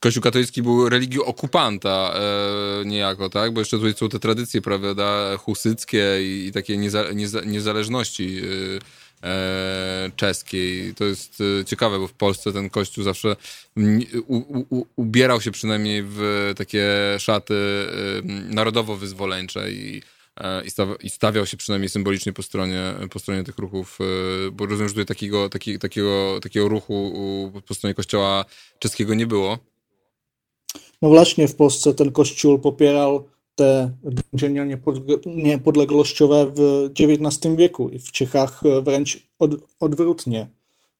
Kościół katolicki był religią okupanta e, niejako, tak? Bo jeszcze tutaj są te tradycje, prawda, husyckie i, i takie nieza, nieza, niezależności e, czeskiej. To jest e, ciekawe, bo w Polsce ten kościół zawsze u, u, ubierał się przynajmniej w takie szaty e, narodowo-wyzwoleńcze i e, i, staw, i stawiał się przynajmniej symbolicznie po stronie, po stronie tych ruchów, e, bo rozumiem, że tutaj takiego, taki, takiego, takiego ruchu po stronie kościoła czeskiego nie było. No właśnie w Polsce ten Kościół popierał te dążenia niepodle- niepodległościowe w XIX wieku i w Czechach e, wręcz od, odwrotnie.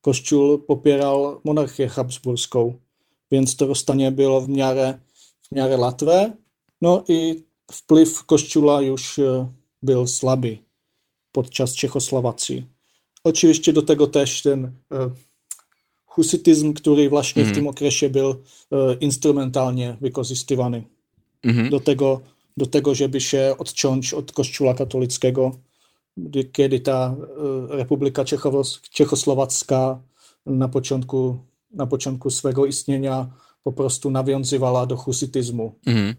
Kościół popierał monarchię habsburską, więc to rozstanie było w miarę, w miarę łatwe. No i wpływ Kościoła już e, był słaby podczas Czechosłowacji. Oczywiście do tego też ten e, husytyzm, który właśnie w tym okresie był e, instrumentalnie wykorzystywany Mhm. do tego, do tego, żeby się odciąć od Kościoła katolickiego, kiedy ta e, Republika Czechosłowacka na początku, na początku swego istnienia po prostu nawiązywała do husytyzmu. Mhm.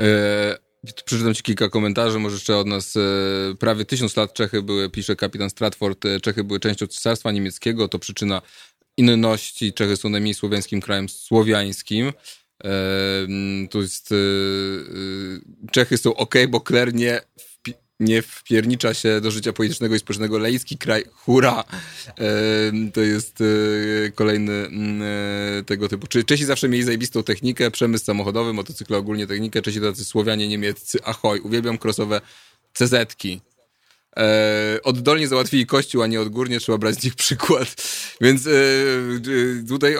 E, przeczytam ci kilka komentarzy, może jeszcze od nas. E, prawie tysiąc lat Czechy były, pisze kapitan Stratford, e, Czechy były częścią Cesarstwa Niemieckiego, to przyczyna inności. Czechy są najmniej słowiańskim krajem słowiańskim. E, mm, to jest... E, e, Czechy są ok, bo Kler nie... Wpi- nie wpiernicza się do życia politycznego i społecznego. Lejski kraj, hura! To jest kolejny tego typu. Czesi zawsze mieli zajebistą technikę, przemysł samochodowy, motocykle ogólnie technikę, Czesi tacy Słowianie niemieccy, ahoj, uwielbiam crossowe CZ-ki. E, oddolnie załatwili kościół, a nie odgórnie, trzeba brać z nich przykład. Więc e, e tutaj e,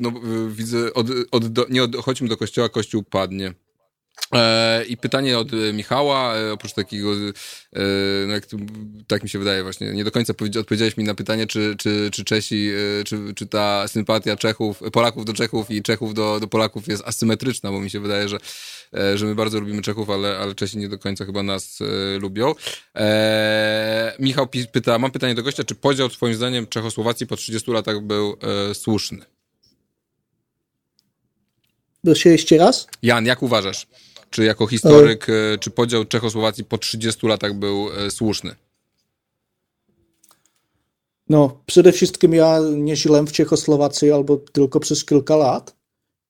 no, e, widzę, od, od, nie od, chodźmy do kościoła, kościół padnie. E, I pytanie od Michała, oprócz takiego, no jak, tak mi się wydaje właśnie, nie do końca odpowiedziałeś mi na pytanie, czy, czy, czy Czesi, czy, czy ta sympatia Czechów, Polaków do Czechów i Czechów do, do Polaków jest asymetryczna, bo mi się wydaje, że E, że my bardzo lubimy Czechów, ale, ale Czesi nie do końca chyba nas e, lubią. E, Michał pyta, mam pytanie do gościa, czy podział twoim zdaniem Czechosłowacji po 30 latach był e, słuszny? Proszę jeszcze raz? Jan, jak uważasz? Czy jako historyk, e... czy podział Czechosłowacji po 30 latach był e, słuszny? No, przede wszystkim ja nie żyłem w Czechosłowacji albo tylko przez kilka lat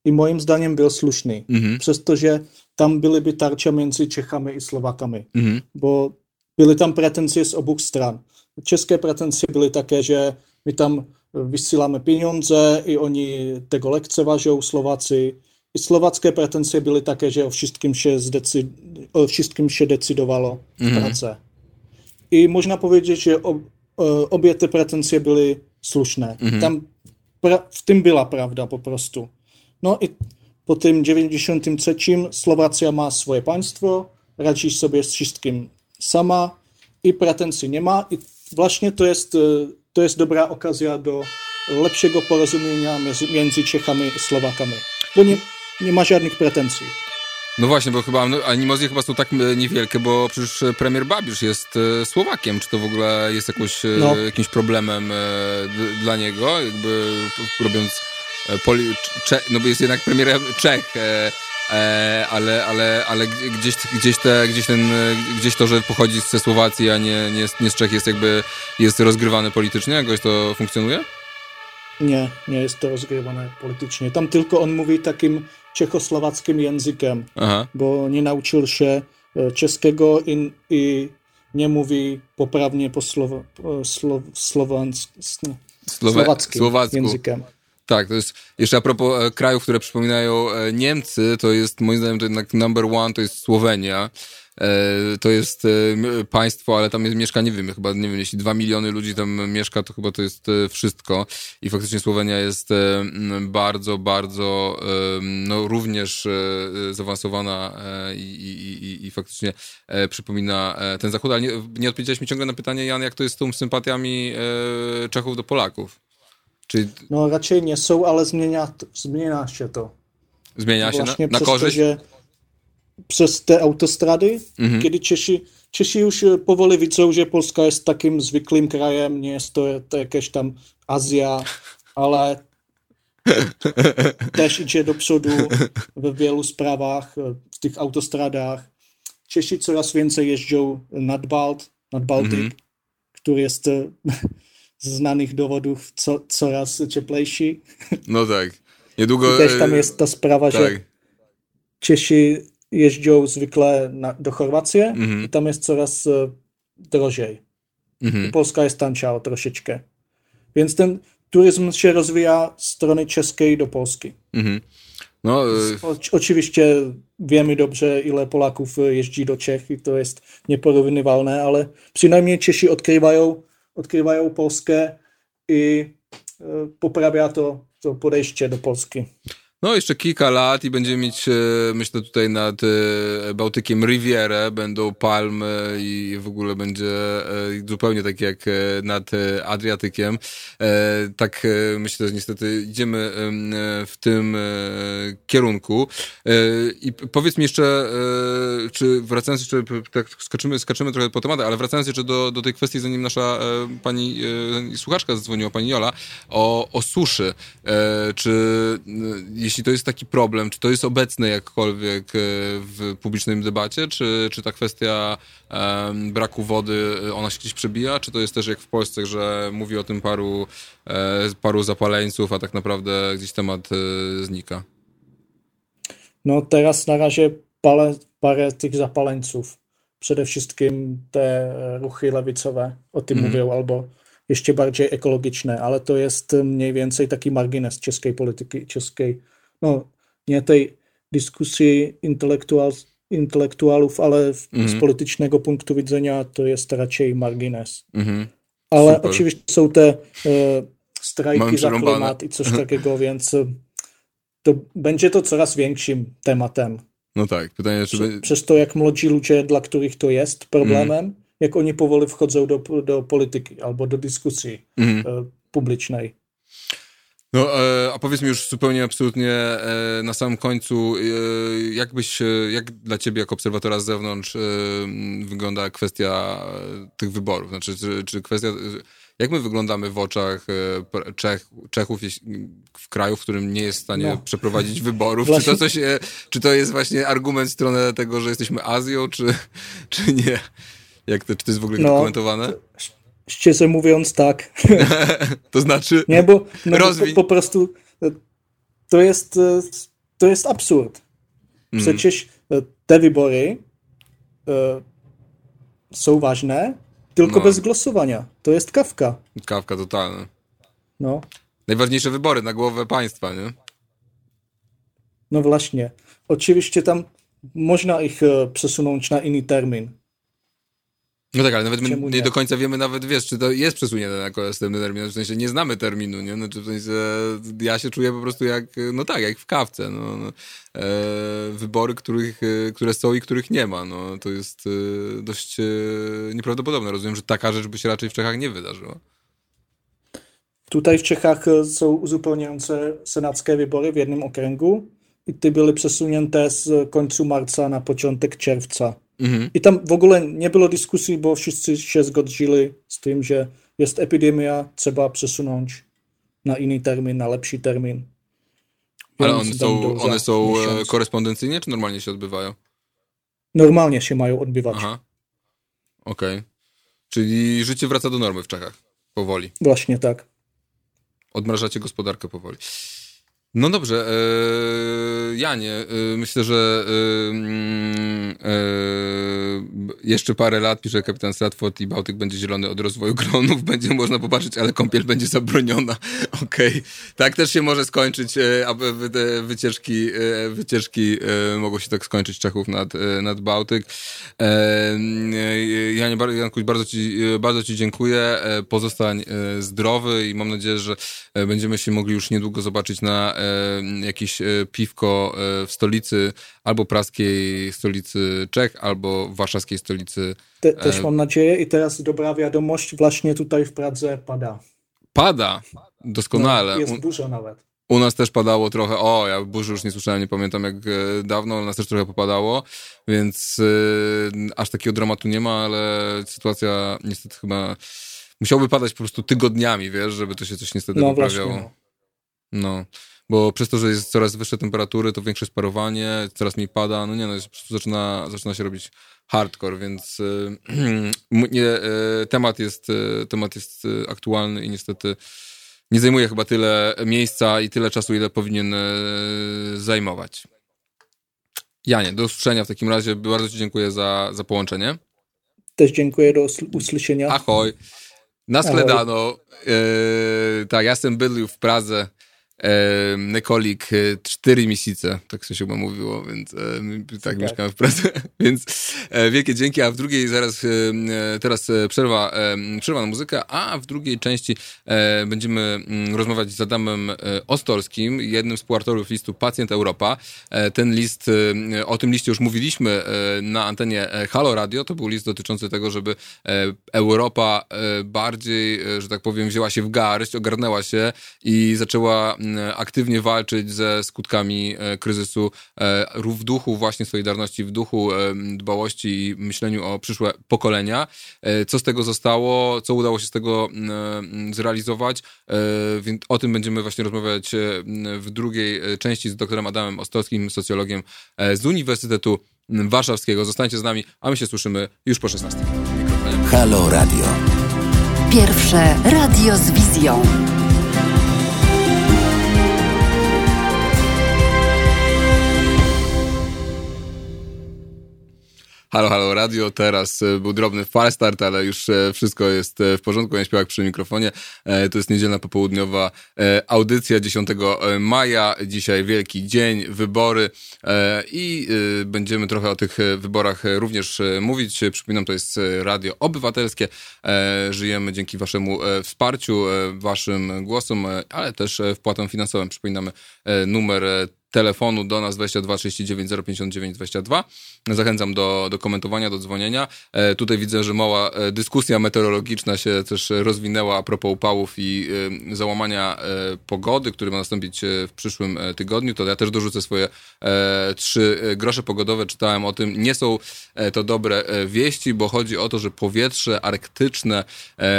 i moim zdaniem był słuszny, mhm. przez to, że tam byłyby tarcia między Czechami i Słowakami, mhm. bo były tam pretensje z obu stron. Czeskie pretensje były takie, że my tam wysyłamy pieniądze i oni tego lekceważą, Słowacy. I słowackie pretensje były takie, że o się, zdecyd o wszystkim się decydowało w mhm. pracy. I można powiedzieć, że ob obie te pretensje były słuszne. Mhm. Tam w tym była prawda po prostu. No i po tym 93 Słowacja ma swoje państwo, radzi sobie z wszystkim sama i pretensji nie ma i właśnie to jest, e, to jest dobra okazja do lepszego porozumienia między Czechami i Słowakami, bo nie, nie ma żadnych pretensji. No właśnie, bo chyba no, animozje chyba są tak e, niewielkie, bo przecież premier Babisz jest e, Słowakiem. Czy to w ogóle jest jakoś, no. jakimś problemem dla niego, jakby robiąc E, poli, Cze, no bo jest jednak premierem Czech, e, e, ale, ale, ale gdzieś, gdzieś, te, gdzieś, ten, gdzieś to, że pochodzi ze Słowacji, a nie, nie, nie z Czech jest jakby jest rozgrywane politycznie? Jakoś to funkcjonuje? Nie, nie jest to rozgrywane politycznie. Tam tylko on mówi takim czechosłowackim językiem, Aha. bo nie nauczył się e, czeskiego i, i nie mówi poprawnie po słowo, słow, słowańskim, słowackim językiem. Tak, to jest jeszcze a propos e, krajów, które przypominają e, Niemcy, to jest moim zdaniem to jednak number one, to jest Słowenia. E, to jest państwo, ale tam jest, mieszka, nie wiem, chyba, nie wiem, jeśli dwa miliony ludzi tam mieszka, to chyba to jest wszystko. I faktycznie Słowenia jest bardzo, bardzo, no również zaawansowana i, i, i, i faktycznie przypomina ten Zachód, ale nie, nie odpowiedziałeś mi ciągle na pytanie, Jan, jak to jest z tą sympatiami Czechów do Polaków? Czy... No raczej nie są, ale zmienia, zmienia się to. Zmienia się na, na korzyść? To, przez te autostrady, mhm. kiedy Czesi, Czesi już powoli widzą, że Polska jest takim zwykłym krajem, nie jest to, to jakieś tam Azja, ale też idzie do przodu we wielu sprawach, w tych autostradach. Czesi coraz więcej jeżdżą nad Balt, nad Baltyk, mhm. który jest z znanych dowodów co, coraz cieplejsi. No tak. Niedługo... I też tam e, jest ta sprawa, tak. że Czesi jeździą zwykle na, do Chorwacji mhm. i tam jest coraz e, drożej. Mhm. Polska jest tańsza o troszeczkę. Więc ten turyzm się rozwija z strony czeskiej do Polski. Mhm. No, e, o, oczywiście wiemy dobrze, ile Polaków jeździ do Czech i to jest nieporównywalne, ale przynajmniej Czesi odkrywają odkrywają Polskę i e, poprawia to, to podejście do Polski. No, jeszcze kilka lat i będziemy mieć, e, myślę, tutaj nad e, Bałtykiem Rivierę, będą palmy i w ogóle będzie e, zupełnie tak jak nad Adriatykiem. Tak myślę, że niestety idziemy w tym kierunku. I powiedz mi jeszcze, czy wracając jeszcze, tak skaczymy, skaczymy trochę po tematach, ale wracając jeszcze do, do tej kwestii, zanim nasza pani słuchaczka zadzwoniła, pani Jola, o, o suszy. Czy jeśli to jest taki problem, czy to jest obecne jakkolwiek e, w publicznej debacie, czy, czy ta kwestia um, braku wody, e, ona się gdzieś przebija, czy to jest też jak w Polsce, że mówi o tym paru, e, paru zapaleńców, a tak naprawdę gdzieś temat znika? No teraz na razie parę, parę tych zapaleńców. przede wszystkim te ruchy lewicowe o tym Mhm. mówią, albo jeszcze bardziej ekologiczne, ale to jest mniej więcej taki margines czeskiej polityki, czeskiej, no nie tej dyskusji intelektual, intelektualów, ale w, Mhm. z politycznego punktu widzenia to jest raczej margines. Mhm. Ale Super. oczywiście są te e, strajki Mamy za klimat i coś takiego, więc e, to będzie to coraz większym tematem. No tak, pytanie, czy... by- Przez to, jak młodzi ludzie, dla których to jest problemem, Mhm. jak oni powoli wchodzą do, do polityki albo do dyskusji Mhm. e, publicznej. No, e, a powiedz mi już zupełnie absolutnie e, na samym końcu, e, jak byś, e, jak dla ciebie jako obserwatora z zewnątrz e, wygląda kwestia e, tych wyborów? Znaczy, czy, czy kwestia, jak my wyglądamy w oczach e, Czech, Czechów w kraju, w którym nie jest w stanie No. przeprowadzić wyborów? Czy to, coś, e, czy to jest właśnie argument w stronę tego, że jesteśmy Azją, czy, czy nie? Jak to, czy to jest w ogóle No. Szczerze mówiąc, tak. To znaczy... Nie, bo, no, Rozwiń. po, po prostu e, to jest, e, to jest absurd. Mm. Przecież e, te wybory są ważne, tylko No. bez głosowania. To jest kawka. Kawka totalna. No, Najważniejsze wybory na głowę państwa, nie? no właśnie. Oczywiście tam można ich przesunąć na inny termin. No tak, ale nawet my nie nie? do końca wiemy nawet, wiesz, czy to jest przesunięte na następny termin, w sensie nie znamy terminu, nie? Znaczy w sensie ja się czuję po prostu jak, no tak, jak w kawce, no. no. E, wybory, których, e, które są i których nie ma, no. To jest e, dość e, nieprawdopodobne. Rozumiem, że taka rzecz by się raczej w Czechach nie wydarzyła. Tutaj w Czechach są uzupełniające senackie wybory w jednym okręgu i te były przesunięte z końca marca na początek czerwca. Mhm. I tam w ogóle nie było dyskusji, bo wszyscy się zgodzili z tym, że jest epidemia, trzeba przesunąć na inny termin, na lepszy termin. Ale one są, one są miesiąc. korespondencyjnie, czy normalnie się odbywają? Normalnie się mają odbywać. Aha. Okej. Czyli życie wraca do normy w Czechach. Powoli. Właśnie tak. Odmrażacie gospodarkę powoli. No dobrze, e, Janie, e, myślę, że e, mm, jeszcze parę lat, pisze kapitan Stratford i Bałtyk będzie zielony od rozwoju gronów, będzie można popatrzeć, ale kąpiel będzie zabroniona. Okej, tak też się może skończyć, a wy- wy- te wycieczki, wycieczki mogą się tak skończyć Czechów nad, nad Bałtyk. Janie, Jankuś, bardzo ci, bardzo ci dziękuję. Pozostań zdrowy i mam nadzieję, że będziemy się mogli już niedługo zobaczyć na jakieś e, piwko e, w stolicy, albo praskiej stolicy Czech, albo warszawskiej stolicy. Te, też E, mam nadzieję. I teraz dobra wiadomość, właśnie tutaj w Pradze pada. Pada! Doskonale. No, jest dużo nawet. U nas też padało trochę, o, ja burzy już nie słyszałem, nie pamiętam jak e, dawno, u nas też trochę popadało, więc e, aż takiego dramatu nie ma, ale sytuacja niestety chyba musiałoby padać po prostu tygodniami, wiesz, żeby to się coś niestety No poprawiało. właśnie. No, bo przez to, że jest coraz wyższe temperatury, to większe sparowanie, coraz mniej pada, no nie no, zaczyna, zaczyna się robić hardcore, więc m- nie, e, temat jest, e, temat jest aktualny i niestety nie zajmuje chyba tyle miejsca i tyle czasu, ile powinien zajmować. Janie, do usłyszenia w takim razie. Bardzo Ci dziękuję za, za połączenie. Też dziękuję do usłyszenia. Ahoj. Na Ahoj. E, tak, ja jestem bylił w Pradze. E, Nekolik cztery miesiące, tak się chyba mówiło, więc e, tak mieszkamy w Pradze, więc e, wielkie dzięki, a w drugiej zaraz, e, e, teraz e, przerwa, e, przerwa na muzykę, a w drugiej części będziemy mm, rozmawiać z Adamem Ostolskim, jednym z współautorów listu Pacjent Europa. Ten list, o tym liście już mówiliśmy na antenie Halo Radio, to był list dotyczący tego, żeby Europa bardziej, że tak powiem, wzięła się w garść, ogarnęła się i zaczęła m, aktywnie walczyć ze skutkami e, kryzysu e, w duchu właśnie Solidarności, w duchu e, dbałości i myśleniu o przyszłe pokolenia. E, Co z tego zostało, co udało się z tego zrealizować, E, więc o tym będziemy właśnie rozmawiać e, w drugiej e, części z doktorem Adamem Ostowskim, socjologiem e, z Uniwersytetu Warszawskiego. Zostańcie z nami, a my się słyszymy już po 16. Mikrofonie. Halo Radio. Pierwsze radio z wizją. Halo, halo, radio. Teraz e, był drobny falstart, ale już e, wszystko jest e, w porządku. Ja śpiewak przy mikrofonie. To jest niedzielna popołudniowa audycja 10 maja. Dzisiaj wielki dzień, wybory i będziemy trochę o tych wyborach również mówić. Przypominam, to jest radio obywatelskie. Żyjemy dzięki waszemu wsparciu, waszym głosom, ale też wpłatom finansowym. Przypominamy numer telefonu do nas 22 39 059 22. Zachęcam do, do komentowania, do dzwonienia. E, tutaj widzę, że mała e, dyskusja meteorologiczna się też rozwinęła a propos upałów i e, załamania e, pogody, który ma nastąpić e, w przyszłym e, tygodniu. To ja też dorzucę swoje trzy grosze pogodowe. Czytałem o tym. Nie są to dobre wieści, bo chodzi o to, że powietrze arktyczne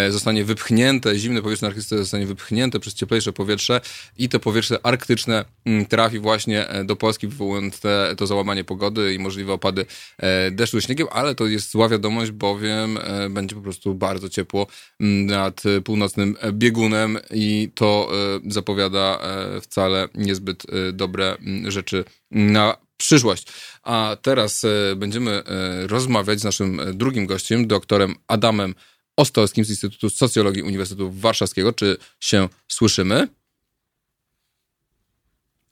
zostanie wypchnięte, zimne powietrze arktyczne zostanie wypchnięte przez cieplejsze powietrze i to powietrze arktyczne mm, trafi właśnie właśnie e, do Polski, wywołując te, to załamanie pogody i możliwe opady e, deszczu śniegiem, ale to jest zła wiadomość, bowiem e, będzie po prostu bardzo ciepło nad północnym biegunem i to zapowiada wcale niezbyt dobre rzeczy na przyszłość. A teraz będziemy rozmawiać z naszym drugim gościem, doktorem Adamem Ostolskim z Instytutu Socjologii Uniwersytetu Warszawskiego. Czy się słyszymy?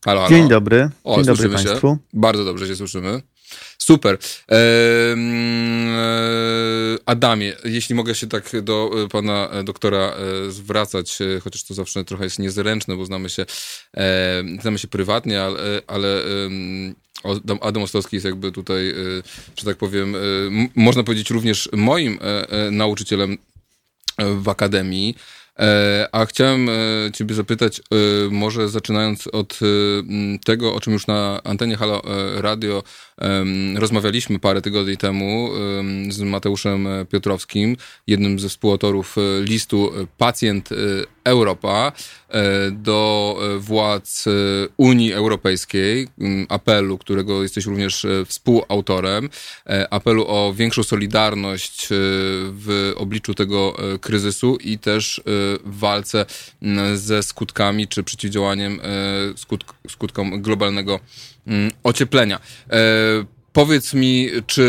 Halo, halo. Dzień dobry. O, Dzień dobry Państwu. Się. Bardzo dobrze się słyszymy. Super. E, Adamie, jeśli mogę się tak do e, pana e, doktora zwracać, chociaż to zawsze trochę jest niezręczne, bo znamy się, znamy się prywatnie, ale, ale Adam Ostowski jest jakby tutaj, że tak powiem, można powiedzieć również moim nauczycielem w akademii. E, a chciałem e, Ciebie zapytać, e, może zaczynając od tego, o czym już na antenie Halo Radio rozmawialiśmy parę tygodni temu z Mateuszem Piotrowskim, jednym ze współautorów listu Pacjent Europa do władz Unii Europejskiej, apelu, którego jesteś również współautorem, apelu o większą solidarność w obliczu tego kryzysu i też w walce ze skutkami czy przeciwdziałaniem e, skutk skutkom globalnego mm, ocieplenia. E, powiedz mi, czy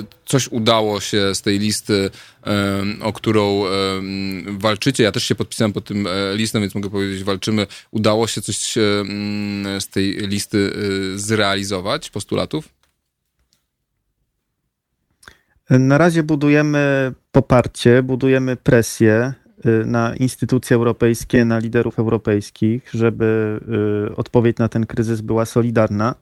e, coś udało się z tej listy, o którą walczycie? Ja też się podpisałem pod tym listem, więc mogę powiedzieć, walczymy. Udało się coś mm, z tej listy zrealizować, postulatów? Na razie budujemy poparcie, budujemy presję. Y, na instytucje europejskie, na liderów europejskich, żeby y, odpowiedź na ten kryzys była solidarna.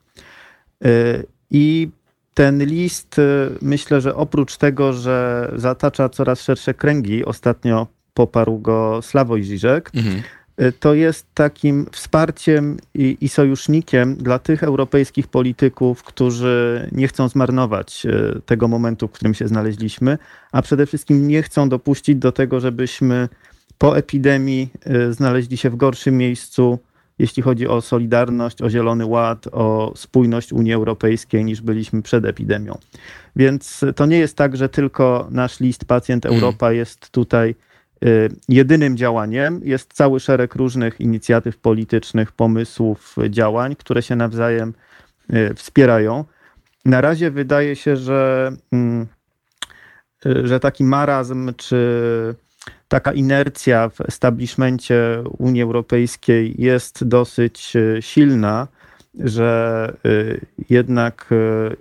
Y, I ten list, myślę, że oprócz tego, że zatacza coraz szersze kręgi, ostatnio poparł go Sławoj Žižek, mhm. To jest takim wsparciem i, i, sojusznikiem dla tych europejskich polityków, którzy nie chcą zmarnować tego momentu, w którym się znaleźliśmy, a przede wszystkim nie chcą dopuścić do tego, żebyśmy po epidemii y, znaleźli się w gorszym miejscu, jeśli chodzi o solidarność, o Zielony Ład, o spójność Unii Europejskiej, niż byliśmy przed epidemią. Więc to nie jest tak, że tylko nasz list Pacjent mm. Europa jest tutaj y, jedynym działaniem. Jest cały szereg różnych inicjatyw politycznych, pomysłów, działań, które się nawzajem y, wspierają. Na razie wydaje się, że, mm, że taki marazm czy taka inercja w establishmencie Unii Europejskiej jest dosyć silna, że jednak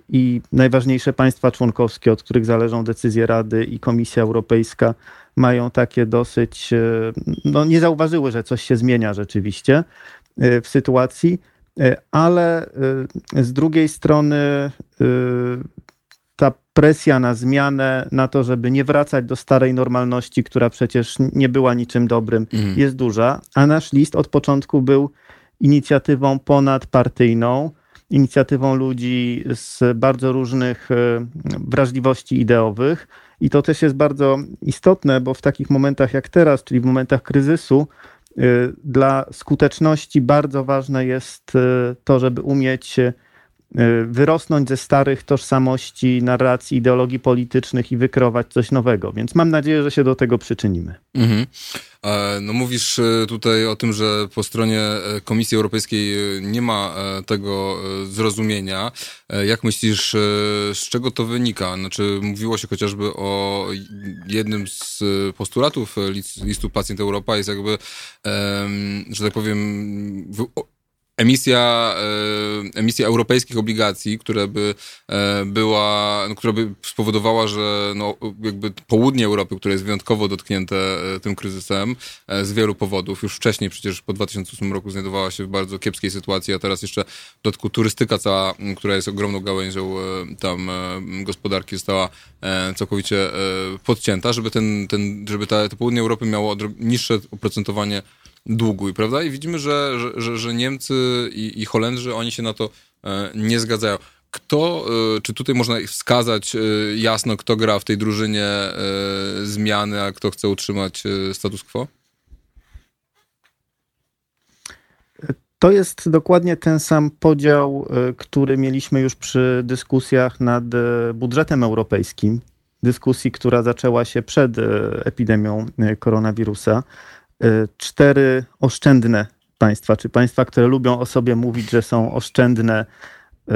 i najważniejsze państwa członkowskie, od których zależą decyzje Rady i Komisja Europejska, mają takie dosyć, no nie zauważyły, że coś się zmienia rzeczywiście w sytuacji, ale z drugiej strony ta presja na zmianę, na to, żeby nie wracać do starej normalności, która przecież nie była niczym dobrym, mhm. jest duża. A nasz list od początku był inicjatywą ponadpartyjną, inicjatywą ludzi z bardzo różnych e, wrażliwości ideowych. I to też jest bardzo istotne, bo w takich momentach jak teraz, czyli w momentach kryzysu, e, dla skuteczności bardzo ważne jest e, to, żeby umieć wyrosnąć ze starych tożsamości, narracji, ideologii politycznych i wykrować coś nowego. Więc mam nadzieję, że się do tego przyczynimy. Mhm. No mówisz tutaj o tym, że po stronie Komisji Europejskiej nie ma tego zrozumienia. Jak myślisz, z czego to wynika? Znaczy, mówiło się chociażby o jednym z postulatów listu Pacjent Europa jest jakby, że tak powiem, emisja, e, emisja europejskich obligacji, która by e, była, no, która by spowodowała, że no, jakby południe Europy, które jest wyjątkowo dotknięte e, tym kryzysem z wielu powodów, już wcześniej przecież po 2008 roku znajdowała się w bardzo kiepskiej sytuacji, a teraz jeszcze w dodatku turystyka cała, która jest ogromną gałęzią tam gospodarki została całkowicie podcięta, żeby ten, ten żeby ta, to południe Europy miało niższe oprocentowanie długu, prawda? I widzimy, że, że, że Niemcy i, i Holendrzy, oni się na to e, nie zgadzają. Kto, e, czy tutaj można wskazać e, jasno, kto gra w tej drużynie zmiany, a kto chce utrzymać status quo? To jest dokładnie ten sam podział, który mieliśmy już przy dyskusjach nad budżetem europejskim. Dyskusji, która zaczęła się przed epidemią koronawirusa. Y, cztery oszczędne państwa, czy państwa, które lubią o sobie mówić, że są oszczędne, y,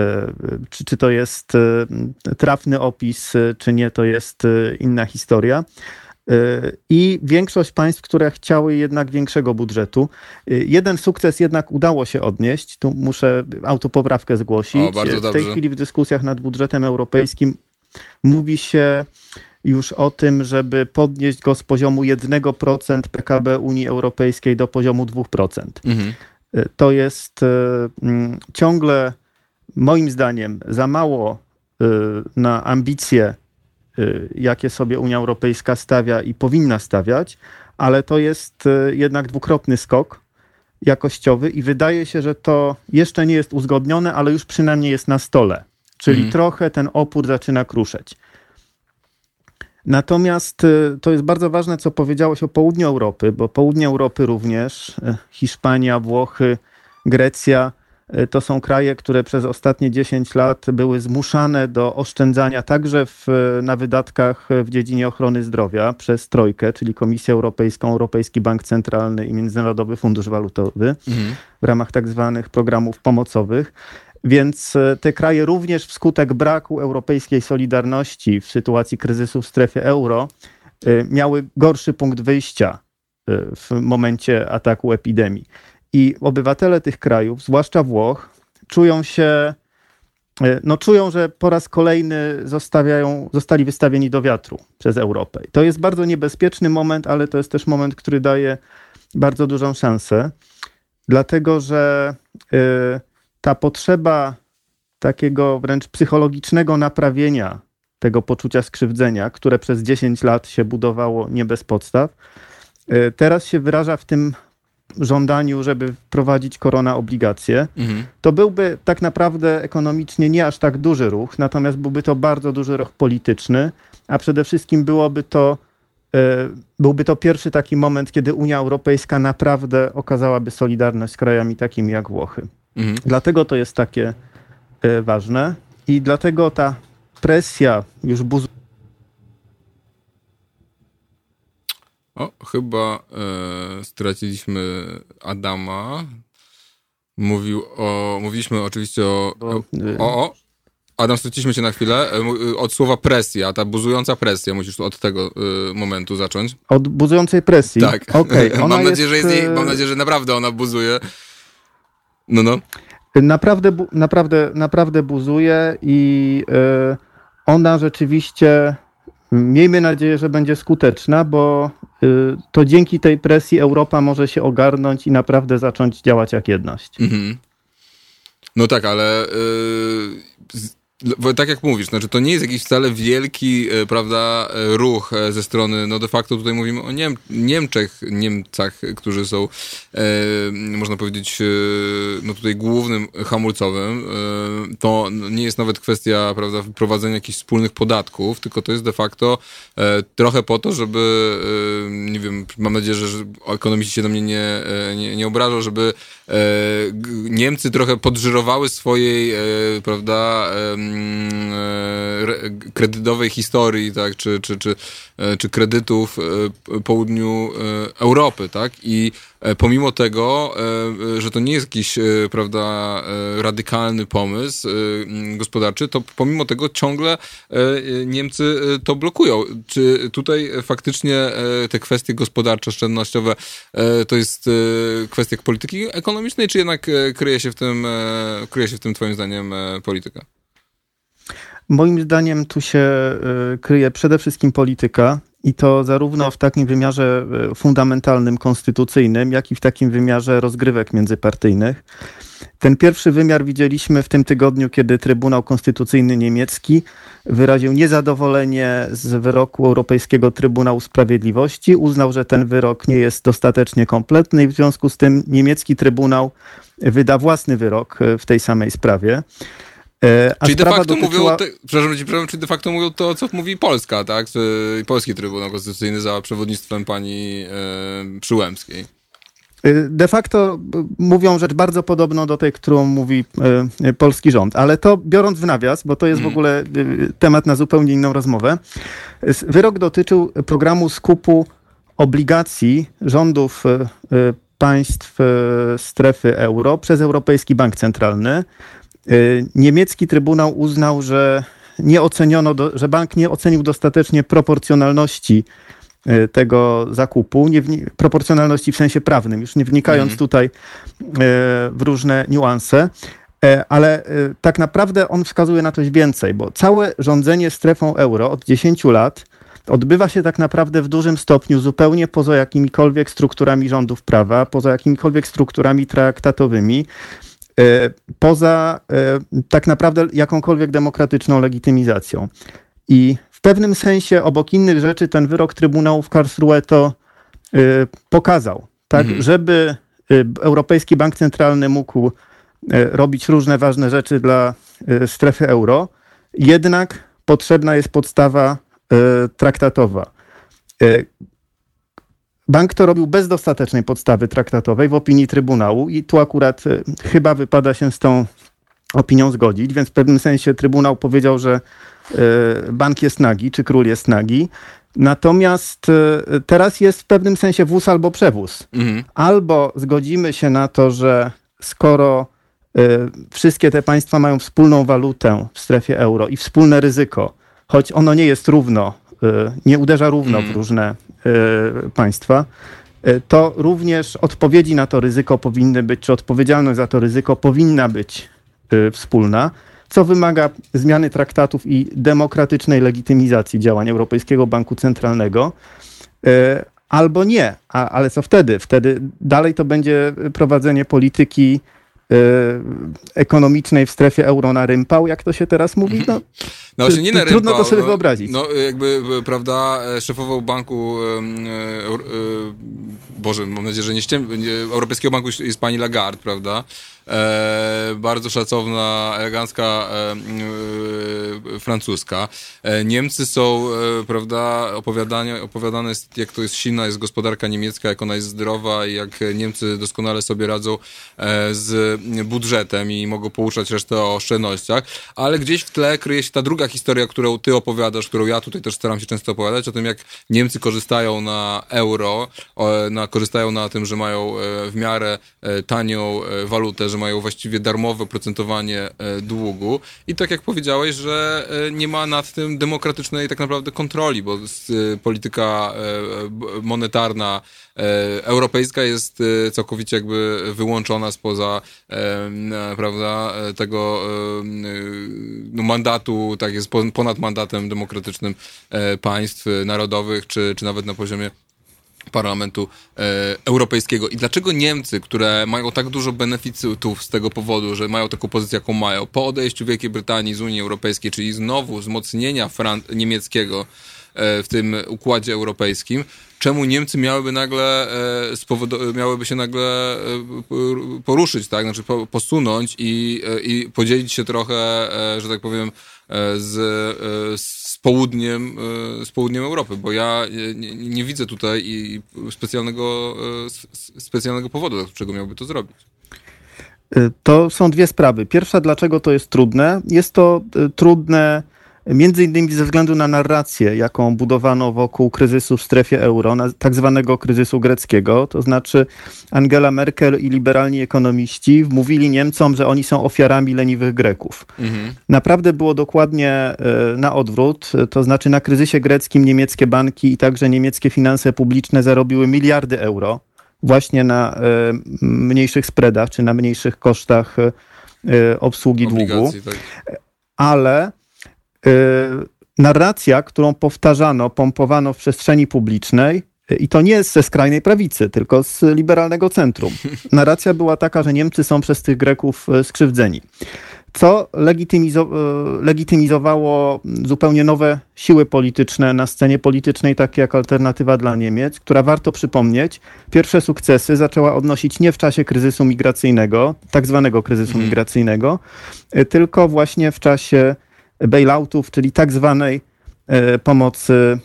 czy, czy to jest y, trafny opis, czy nie, to jest inna historia. I większość państw, które chciały jednak większego budżetu. Jeden sukces jednak udało się odnieść. Tu muszę autopoprawkę zgłosić. O, w tej chwili w dyskusjach nad budżetem europejskim mówi się już o tym, żeby podnieść go z poziomu 1% PKB Unii Europejskiej do poziomu 2%. Mhm. Y, to jest y, mm, ciągle, moim zdaniem, za mało y, na ambicje, jakie sobie Unia Europejska stawia i powinna stawiać, ale to jest jednak dwukrotny skok jakościowy i wydaje się, że to jeszcze nie jest uzgodnione, ale już przynajmniej jest na stole. Czyli mhm. trochę ten opór zaczyna kruszeć. Natomiast y, to jest bardzo ważne, co powiedziałeś o południu Europy, bo południe Europy również, y, Hiszpania, Włochy, Grecja, y, to są kraje, które przez ostatnie 10 lat były zmuszane do oszczędzania także w, na wydatkach w dziedzinie ochrony zdrowia przez Trojkę, czyli Komisję Europejską, Europejski Bank Centralny i Międzynarodowy Fundusz Walutowy mhm. w ramach tak zwanych programów pomocowych. Więc e, te kraje również wskutek braku europejskiej solidarności w sytuacji kryzysu w strefie euro e, miały gorszy punkt wyjścia e, w momencie ataku epidemii. I obywatele tych krajów, zwłaszcza Włoch, czują się, no czują, że po raz kolejny zostawiają, zostali wystawieni do wiatru przez Europę. I to jest bardzo niebezpieczny moment, ale to jest też moment, który daje bardzo dużą szansę, dlatego że ta potrzeba takiego wręcz psychologicznego naprawienia tego poczucia skrzywdzenia, które przez 10 lat się budowało nie bez podstaw, e, teraz się wyraża w tym żądaniu, żeby wprowadzić korona obligacje. Mhm. To byłby tak naprawdę ekonomicznie nie aż tak duży ruch, natomiast byłby to bardzo duży ruch polityczny, a przede wszystkim byłoby to e, byłby to pierwszy taki moment, kiedy Unia Europejska naprawdę okazałaby solidarność z krajami takimi jak Włochy. Mhm. Dlatego to jest takie e, ważne i dlatego ta presja już buzuje. O, chyba e, straciliśmy Adama. Mówił o, mówiliśmy oczywiście o, o, o, Adam, straciliśmy cię na chwilę. E, e, od słowa presja, ta buzująca presja, musisz od tego y, momentu zacząć. Od buzującej presji? Tak. Okay. mam, nadzieję, że jest jej, mam nadzieję, że naprawdę ona buzuje. No, no. Naprawdę, naprawdę, naprawdę buzuje i y, ona rzeczywiście, miejmy nadzieję, że będzie skuteczna, bo y, to dzięki tej presji Europa może się ogarnąć i naprawdę zacząć działać jak jedność. Mhm. No tak, ale y, tak jak mówisz, znaczy to nie jest jakiś wcale wielki, e, prawda, e, ruch e, ze strony, no de facto tutaj mówimy o Niem Niemczech, Niemcach, którzy są, e, można powiedzieć, no tutaj głównym hamulcowym. E, to nie jest nawet kwestia, prawda, wprowadzenia jakichś wspólnych podatków, tylko to jest de facto e, trochę po to, żeby, nie wiem, mam nadzieję, że ekonomiści się do mnie nie, nie, nie obrażą, żeby Niemcy trochę podżyrowały swojej, prawda, kredytowej historii, tak, czy, czy, czy, czy kredytów południu Europy, tak, i pomimo tego, że to nie jest jakiś, prawda, radykalny pomysł gospodarczy, to pomimo tego ciągle Niemcy to blokują. Czy tutaj faktycznie te kwestie gospodarcze, oszczędnościowe to jest kwestia polityki ekonomicznej, czy jednak kryje się w tym, kryje się w tym twoim zdaniem polityka? Moim zdaniem tu się kryje przede wszystkim polityka i to zarówno w takim wymiarze fundamentalnym, konstytucyjnym, jak i w takim wymiarze rozgrywek międzypartyjnych. Ten pierwszy wymiar widzieliśmy w tym tygodniu, kiedy Trybunał Konstytucyjny Niemiecki wyraził niezadowolenie z wyroku Europejskiego Trybunału Sprawiedliwości. Uznał, że ten wyrok nie jest dostatecznie kompletny i w związku z tym niemiecki Trybunał wyda własny wyrok w tej samej sprawie. E, a czyli de facto dotyczyła... mówią, te, przepraszam, przepraszam, czyli de facto mówią to, co mówi Polska, tak? Polski Trybunał Konstytucyjny za przewodnictwem pani e, Przyłębskiej. Y, de facto mówią rzecz bardzo podobną do tej, którą mówi y, polski rząd, ale to biorąc w nawias, bo to jest w mhm. ogóle temat na zupełnie inną rozmowę. Wyrok dotyczył programu skupu obligacji rządów państw strefy euro przez Europejski Bank Centralny. Niemiecki Trybunał uznał, że nie oceniono, że bank nie ocenił dostatecznie proporcjonalności E, tego zakupu, nie proporcjonalności w sensie prawnym, już nie wnikając mhm. tutaj e, w różne niuanse. E, ale tak naprawdę on wskazuje na coś więcej, bo całe rządzenie strefą euro od 10 lat odbywa się tak naprawdę w dużym stopniu zupełnie poza jakimikolwiek strukturami rządów prawa, poza jakimikolwiek strukturami traktatowymi, poza tak naprawdę jakąkolwiek demokratyczną legitymizacją. I w pewnym sensie obok innych rzeczy ten wyrok Trybunału w Karlsruhe to y, pokazał. Tak, mhm. żeby Europejski Bank Centralny mógł robić różne ważne rzeczy dla strefy euro, jednak potrzebna jest podstawa traktatowa. Bank to robił bez dostatecznej podstawy traktatowej w opinii Trybunału i tu akurat chyba wypada się z tą opinią zgodzić, więc w pewnym sensie Trybunał powiedział, że E, bank jest nagi, czy król jest nagi. Natomiast e, teraz jest w pewnym sensie wóz albo przewóz. Mhm. Albo zgodzimy się na to, że skoro e, wszystkie te państwa mają wspólną walutę w strefie euro i wspólne ryzyko, choć ono nie jest równo, nie uderza równo w różne państwa, to również odpowiedzi na to ryzyko powinny być, czy odpowiedzialność za to ryzyko powinna być wspólna co wymaga zmiany traktatów i demokratycznej legitymizacji działań Europejskiego Banku Centralnego. E, albo nie, A, ale co wtedy? Wtedy dalej to będzie prowadzenie polityki e, ekonomicznej w strefie euro na rympał, jak to się teraz mówi? No, no właśnie nie na rympał, Trudno to sobie no, wyobrazić. No jakby, prawda, szefował banku, e, e, Boże, mam nadzieję, że nie ściem, Europejskiego Banku jest pani Lagarde, prawda? e, bardzo szacowna, elegancka e, francuska. E, Niemcy są, e, prawda, opowiadane, opowiadane jest, jak to jest silna jest gospodarka niemiecka, jak ona jest zdrowa i jak Niemcy doskonale sobie radzą z budżetem i mogą pouczać resztę o oszczędnościach, ale gdzieś w tle kryje się ta druga historia, którą ty opowiadasz, którą ja tutaj też staram się często opowiadać, o tym jak Niemcy korzystają na euro, na, korzystają na tym, że mają w miarę tanią walutę, że mają właściwie darmowe oprocentowanie e, długu. I tak jak powiedziałeś, że e, nie ma nad tym demokratycznej tak naprawdę kontroli, bo e, polityka monetarna europejska jest całkowicie jakby wyłączona spoza prawda, tego no, mandatu, tak jest ponad mandatem demokratycznym państw narodowych, czy, czy nawet na poziomie Parlamentu e, Europejskiego. I dlaczego Niemcy, które mają tak dużo beneficjów z tego powodu, że mają taką pozycję, jaką mają, po odejściu Wielkiej Brytanii z Unii Europejskiej, czyli znowu wzmocnienia Fran- niemieckiego w tym układzie europejskim, czemu Niemcy miałyby nagle miałyby się nagle poruszyć, tak? Znaczy posunąć i, i podzielić się trochę, że tak powiem, z, z, południem, z południem Europy, bo ja nie, nie widzę tutaj specjalnego, specjalnego powodu, dlaczego miałby to zrobić. To są dwie sprawy. Pierwsza, dlaczego to jest trudne? Jest to trudne między innymi ze względu na narrację, jaką budowano wokół kryzysu w strefie euro, tak zwanego kryzysu greckiego. To znaczy Angela Merkel i liberalni ekonomiści mówili Niemcom, że oni są ofiarami leniwych Greków. Mhm. Naprawdę było dokładnie y, na odwrót. To znaczy na kryzysie greckim niemieckie banki i także niemieckie finanse publiczne zarobiły miliardy euro właśnie na e, mniejszych spreadach, czy na mniejszych kosztach e, obsługi Obligacji, długu. Tak. Ale e, narracja, którą powtarzano, pompowano w przestrzeni publicznej, i to nie ze skrajnej prawicy, tylko z liberalnego centrum. Narracja była taka, że Niemcy są przez tych Greków skrzywdzeni co legitymizo legitymizowało zupełnie nowe siły polityczne na scenie politycznej, takie jak Alternatywa dla Niemiec, która warto przypomnieć, pierwsze sukcesy zaczęła odnosić nie w czasie kryzysu migracyjnego, tak zwanego kryzysu mhm. migracyjnego, tylko właśnie w czasie bailoutów, czyli tak zwanej e, pomocy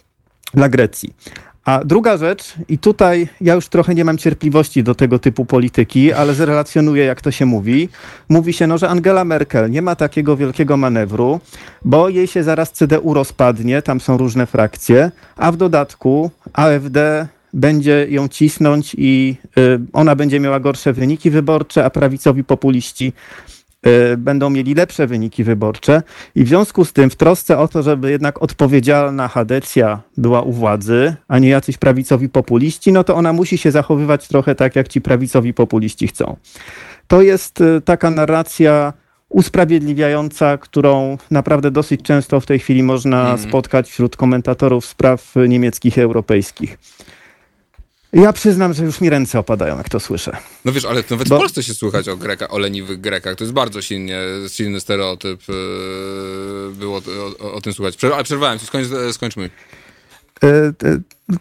dla Grecji. A druga rzecz, i tutaj ja już trochę nie mam cierpliwości do tego typu polityki, ale zrelacjonuję, jak to się mówi. Mówi się, no, że Angela Merkel nie ma takiego wielkiego manewru, bo jej się zaraz CDU rozpadnie, tam są różne frakcje, a w dodatku AfD będzie ją cisnąć i y, ona będzie miała gorsze wyniki wyborcze, a prawicowi populiści będą mieli lepsze wyniki wyborcze i w związku z tym w trosce o to, żeby jednak odpowiedzialna Hadecja była u władzy, a nie jacyś prawicowi populiści, no to ona musi się zachowywać trochę tak, jak ci prawicowi populiści chcą. To jest y, taka narracja usprawiedliwiająca, którą naprawdę dosyć często w tej chwili można mm. spotkać wśród komentatorów spraw niemieckich i europejskich. Ja przyznam, że już mi ręce opadają, jak to słyszę. No wiesz, ale nawet Bo... w Polsce się słychać o, Greka, o leniwych Grekach. To jest bardzo silnie, silny stereotyp. Yy, było o, o, o tym słuchać. Ale przerwałem ci, skończ, skończmy. E,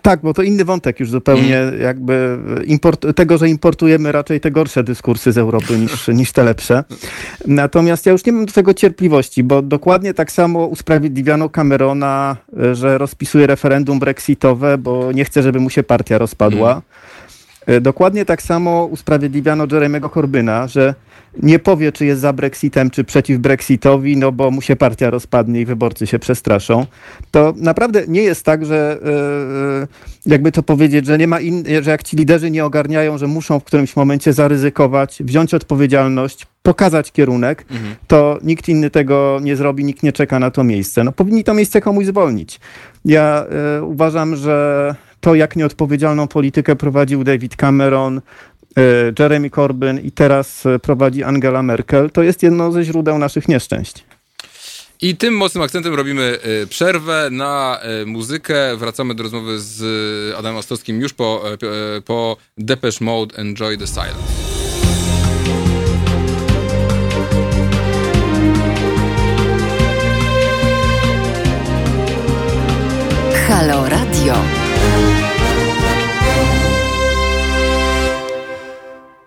tak, bo to inny wątek już zupełnie mm. jakby import, tego, że importujemy raczej te gorsze dyskursy z Europy niż, niż te lepsze. Natomiast ja już nie mam do tego cierpliwości, bo dokładnie tak samo usprawiedliwiano Camerona, e, że rozpisuje referendum brexitowe, bo nie chce, żeby mu się partia rozpadła. Mm. Dokładnie tak samo usprawiedliwiano Jeremy'ego Corbyna, że nie powie, czy jest za Brexitem, czy przeciw Brexitowi, no bo mu się partia rozpadnie i wyborcy się przestraszą. To naprawdę nie jest tak, że yy, jakby to powiedzieć, że nie ma in, że jak ci liderzy nie ogarniają, że muszą w którymś momencie zaryzykować, wziąć odpowiedzialność, pokazać kierunek, mhm. to nikt inny tego nie zrobi, nikt nie czeka na to miejsce. No powinni to miejsce komuś zwolnić. Ja uważam, że to, jak nieodpowiedzialną politykę prowadził David Cameron, E, Jeremy Corbyn i teraz e, prowadzi Angela Merkel, to jest jedno ze źródeł naszych nieszczęść. I tym mocnym akcentem robimy e, przerwę na muzykę. Wracamy do rozmowy z Adamem Ostowskim już po, po Depeche Mode Enjoy the Silence. Halo Radio.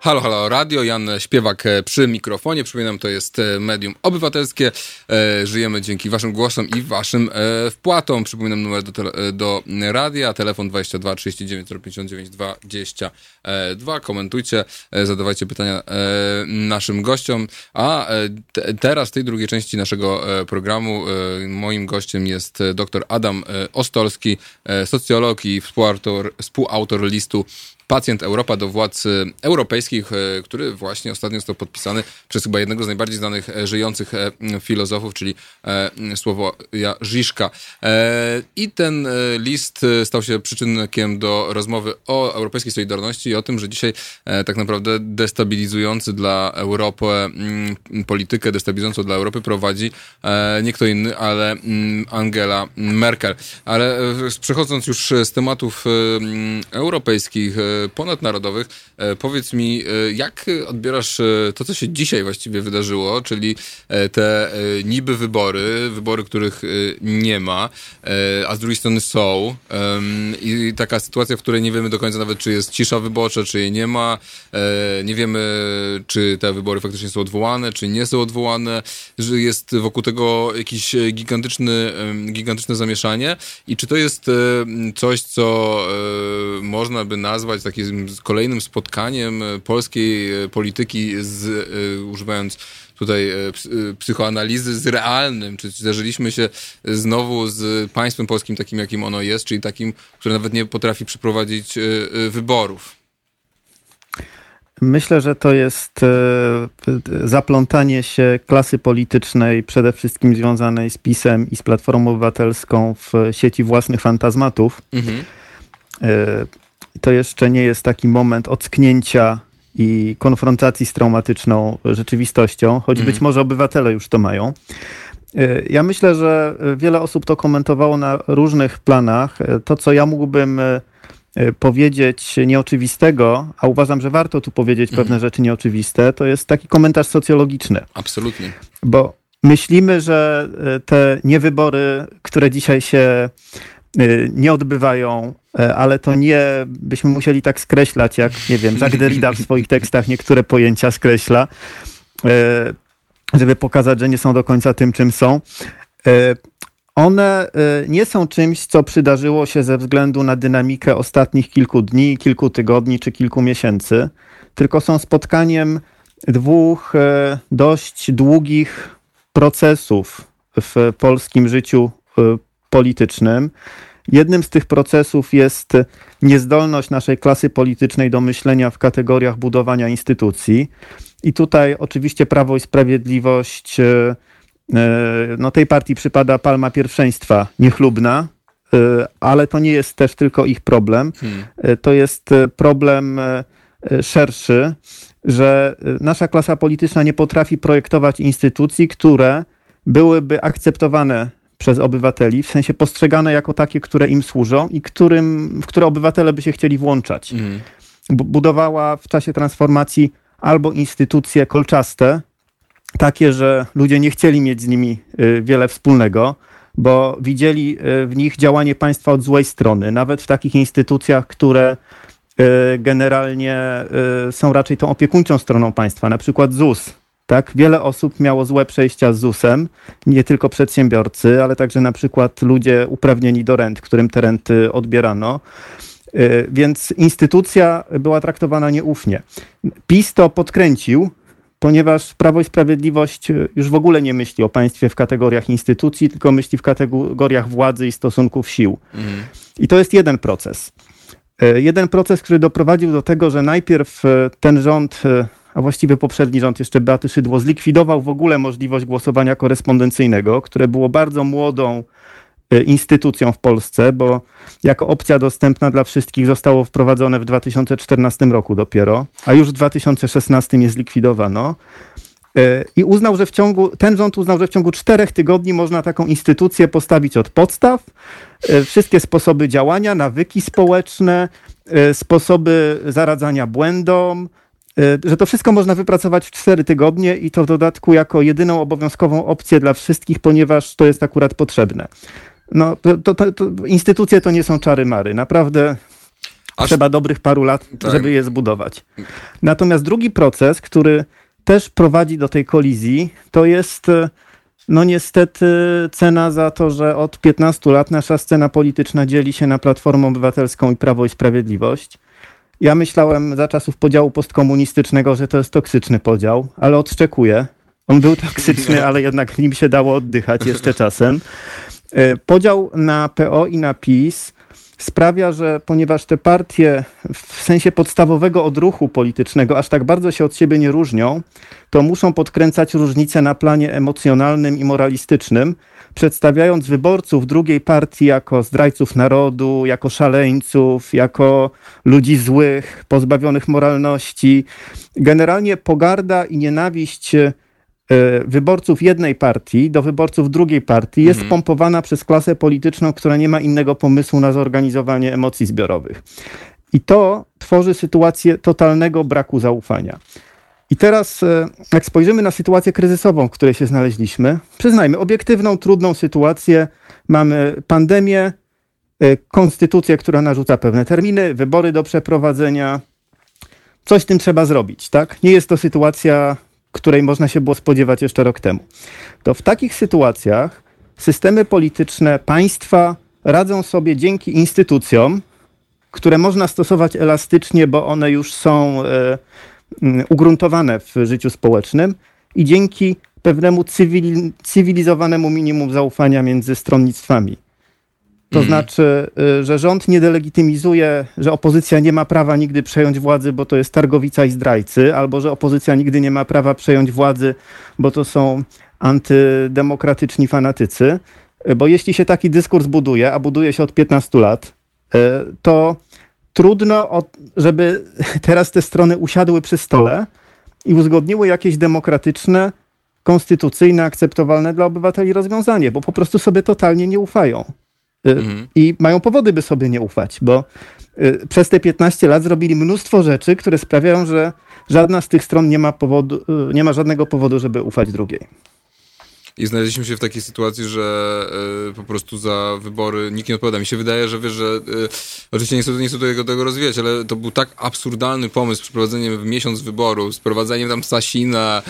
Halo, halo, radio, Jan Śpiewak e, przy mikrofonie. Przypominam, to jest e, medium obywatelskie. E, żyjemy dzięki waszym głosom i waszym wpłatom. Przypominam numer do, tele, do radia, telefon 22 39 059 22. Komentujcie, zadawajcie pytania naszym gościom. A teraz w tej drugiej części naszego programu moim gościem jest dr Adam Ostolski, socjolog i współautor, współautor listu Pacjent Europa do władz europejskich, e, który właśnie ostatnio został podpisany przez chyba jednego z najbardziej znanych e, żyjących e, filozofów, czyli Słowoja Żiszka. I ten list stał się przyczynkiem do rozmowy o europejskiej solidarności i o tym, że dzisiaj tak naprawdę destabilizujący dla Europy politykę destabilizującą dla Europy prowadzi nie kto inny, ale Angela Merkel. Ale przechodząc już z tematów europejskich, ponadnarodowych. Powiedz mi, jak odbierasz to, co się dzisiaj właściwie wydarzyło, czyli te niby wybory, wybory, których nie ma, a z drugiej strony są i taka sytuacja, w której nie wiemy do końca nawet, czy jest cisza wyborcza, czy jej nie ma, nie wiemy, czy te wybory faktycznie są odwołane, czy nie są odwołane, że jest wokół tego jakiś gigantyczny, gigantyczne zamieszanie i czy to jest coś, co można by nazwać takim kolejnym spotkaniem polskiej polityki z, używając tutaj psychoanalizy z realnym, czy zdarzyliśmy się znowu z państwem polskim takim, jakim ono jest, czyli takim, które nawet nie potrafi przeprowadzić wyborów. Myślę, że to jest e, zaplątanie się klasy politycznej, przede wszystkim związanej z PiSem i z Platformą Obywatelską w sieci własnych fantazmatów. Mhm. To jeszcze nie jest taki moment ocknięcia i konfrontacji z traumatyczną rzeczywistością, choć mhm. być może obywatele już to mają. E, ja myślę, że wiele osób to komentowało na różnych planach. To, co ja mógłbym powiedzieć nieoczywistego, a uważam, że warto tu powiedzieć mhm. pewne rzeczy nieoczywiste, to jest taki komentarz socjologiczny. Absolutnie. Bo myślimy, że te niewybory, które dzisiaj się nie odbywają, ale to nie byśmy musieli tak skreślać, jak, nie wiem, Jacques Derrida w swoich tekstach niektóre pojęcia skreśla, żeby pokazać, że nie są do końca tym, czym są. One y, nie są czymś, co przydarzyło się ze względu na dynamikę ostatnich kilku dni, kilku tygodni czy kilku miesięcy, tylko są spotkaniem dwóch y, dość długich procesów w polskim życiu y, politycznym. Jednym z tych procesów jest niezdolność naszej klasy politycznej do myślenia w kategoriach budowania instytucji. I tutaj oczywiście Prawo i Sprawiedliwość E, no tej partii przypada palma pierwszeństwa niechlubna, e, ale to nie jest też tylko ich problem. Hmm. E, to jest problem szerszy, że nasza klasa polityczna nie potrafi projektować instytucji, które byłyby akceptowane przez obywateli, w sensie postrzegane jako takie, które im służą i którym, w które obywatele by się chcieli włączać. Hmm. Budowała w czasie transformacji albo instytucje kolczaste, takie, że ludzie nie chcieli mieć z nimi y, wiele wspólnego, bo widzieli y, w nich działanie państwa od złej strony, nawet w takich instytucjach, które y, generalnie są raczej tą opiekuńczą stroną państwa, na przykład ZUS. Tak, wiele osób miało złe przejścia z ZUS-em, nie tylko przedsiębiorcy, ale także na przykład ludzie uprawnieni do rent, którym te renty odbierano. Więc instytucja była traktowana nieufnie. PiS to podkręcił, ponieważ Prawo i Sprawiedliwość e, już w ogóle nie myśli o państwie w kategoriach instytucji, tylko myśli w kategoriach władzy i stosunków sił. Mhm. I to jest jeden proces. E, jeden proces, który doprowadził do tego, że najpierw ten rząd, a właściwie poprzedni rząd jeszcze Beaty Szydło, zlikwidował w ogóle możliwość głosowania korespondencyjnego, które było bardzo młodą Y, instytucją w Polsce, bo jako opcja dostępna dla wszystkich zostało wprowadzone w 2014 roku dopiero, a już w 2016 je zlikwidowano. Y, I uznał, że w ciągu, ten rząd uznał, że w ciągu czterech tygodni można taką instytucję postawić od podstaw. Y, wszystkie sposoby działania, nawyki społeczne, sposoby zaradzania błędom, że to wszystko można wypracować w cztery tygodnie i to w dodatku jako jedyną obowiązkową opcję dla wszystkich, ponieważ to jest akurat potrzebne. No, to, to, to, instytucje to nie są czary mary. Naprawdę Aż... trzeba dobrych paru lat, tak. żeby je zbudować. Natomiast drugi proces, który też prowadzi do tej kolizji, to jest no niestety cena za to, że od 15 lat nasza scena polityczna dzieli się na Platformę Obywatelską i Prawo i Sprawiedliwość. Ja myślałem za czasów podziału postkomunistycznego, że to jest toksyczny podział, ale odczekuję. On był toksyczny, ale jednak nim się dało oddychać jeszcze czasem. E, podział na PO i na PiS sprawia, że ponieważ te partie w sensie podstawowego odruchu politycznego aż tak bardzo się od siebie nie różnią, to muszą podkręcać różnice na planie emocjonalnym i moralistycznym, przedstawiając wyborców drugiej partii jako zdrajców narodu, jako szaleńców, jako ludzi złych, pozbawionych moralności. Generalnie pogarda i nienawiść E, wyborców jednej partii do wyborców drugiej partii jest mhm. pompowana przez klasę polityczną, która nie ma innego pomysłu na zorganizowanie emocji zbiorowych. I to tworzy sytuację totalnego braku zaufania. I teraz, e, jak spojrzymy na sytuację kryzysową, w której się znaleźliśmy, przyznajmy, obiektywną, trudną sytuację, mamy pandemię, e, konstytucję, która narzuca pewne terminy, wybory do przeprowadzenia. Coś z tym trzeba zrobić, tak? Nie jest to sytuacja, której można się było spodziewać jeszcze rok temu. To w takich sytuacjach systemy polityczne państwa radzą sobie dzięki instytucjom, które można stosować elastycznie, bo one już są mm, ugruntowane w życiu społecznym i dzięki pewnemu cywil, cywilizowanemu minimum zaufania między stronnictwami. To mm. znaczy, e, że rząd nie delegitymizuje, że opozycja nie ma prawa nigdy przejąć władzy, bo to jest targowica i zdrajcy, albo że opozycja nigdy nie ma prawa przejąć władzy, bo to są antydemokratyczni fanatycy. E, bo jeśli się taki dyskurs buduje, a buduje się od 15 lat, e, to trudno, żeby teraz te strony usiadły przy stole i uzgodniły jakieś demokratyczne, konstytucyjne, akceptowalne dla obywateli rozwiązanie, bo po prostu sobie totalnie nie ufają. E, mhm. I mają powody, by sobie nie ufać, bo przez te 15 lat zrobili mnóstwo rzeczy, które sprawiają, że żadna z tych stron nie ma, powodu, nie ma żadnego powodu, żeby ufać drugiej. I znaleźliśmy się w takiej sytuacji, że y, po prostu za wybory nikt nie odpowiada. Mi się wydaje, że wiesz, że y, oczywiście nie chcę, nie chcę tego, tego rozwijać, ale to był tak absurdalny pomysł przeprowadzeniem w miesiąc wyborów, z prowadzeniem tam Sasina,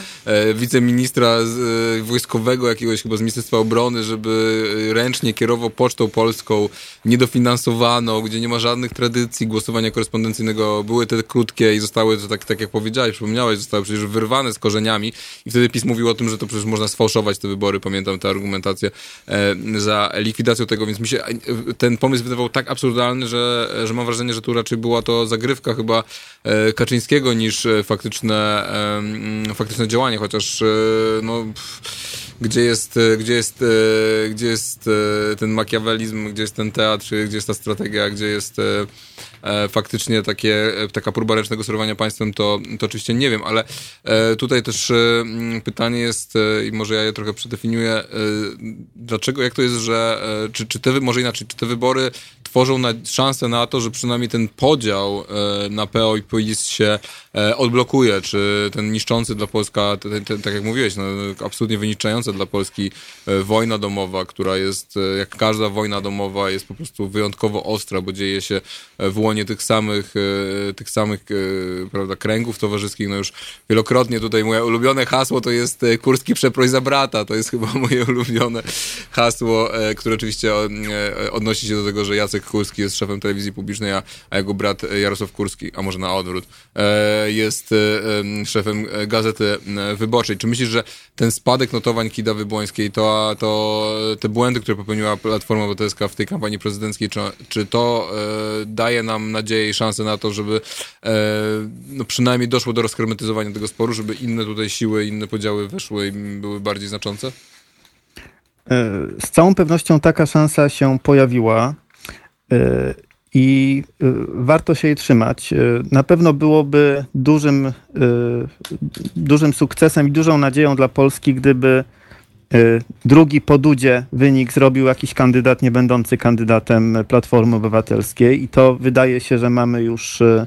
y, wiceministra z, wojskowego jakiegoś chyba z Ministerstwa Obrony, żeby ręcznie kierował Pocztą Polską, niedofinansowano, gdzie nie ma żadnych tradycji głosowania korespondencyjnego. Były te krótkie i zostały, to tak, tak jak powiedziałeś, przypomniałeś, zostały przecież wyrwane z korzeniami i wtedy PiS mówił o tym, że to przecież można sfałszować te wybory, pamiętam tę argumentację e, za likwidacją tego, więc mi się ten pomysł wydawał tak absurdalny, że, że mam wrażenie, że tu raczej była to zagrywka chyba e, Kaczyńskiego niż faktyczne, faktyczne działanie, chociaż e, no gdzie jest, gdzie jest, gdzie jest ten makiawelizm, gdzie jest ten teatr, gdzie jest ta strategia, gdzie jest E, faktycznie takie, e, taka próba ręcznego sterowania państwem, to, to oczywiście nie wiem, ale e, tutaj też pytanie jest, i może ja je trochę przedefiniuję, dlaczego, jak to jest, że, czy, czy te, może inaczej, czy te wybory tworzą na, szansę na to, że przynajmniej ten podział na PO i PiS się odblokuje, czy ten niszczący dla Polska, ten, ten, tak jak mówiłeś, no, absolutnie wyniczająca dla Polski wojna domowa, która jest, jak każda wojna domowa, jest po prostu wyjątkowo ostra, bo dzieje się w łonie tych samych, e, tych samych e, prawda, kręgów towarzyskich. No już wielokrotnie tutaj moje ulubione hasło to jest e, Kurski przeproś za brata. To jest chyba moje ulubione hasło, które oczywiście odnosi się do tego, że Jacek Kurski jest szefem telewizji publicznej, a, a jego brat Jarosław Kurski, a może na odwrót, jest szefem Gazety Wyborczej. Czy myślisz, że ten spadek notowań Kidawy Błońskiej, to, to te błędy, które popełniła Platforma Obywatelska w tej kampanii prezydenckiej, czy, czy to daje nam nadzieję i szansę na to, żeby e, no przynajmniej doszło do rozhermetyzowania tego sporu, żeby inne tutaj siły, inne podziały weszły i były bardziej znaczące? E, z całą pewnością taka szansa się pojawiła e, i warto się jej trzymać. Na pewno byłoby dużym, dużym sukcesem i dużą nadzieją dla Polski, gdyby Y, drugi po Dudzie wynik zrobił jakiś kandydat nie będący kandydatem Platformy Obywatelskiej i to wydaje się, że mamy już y,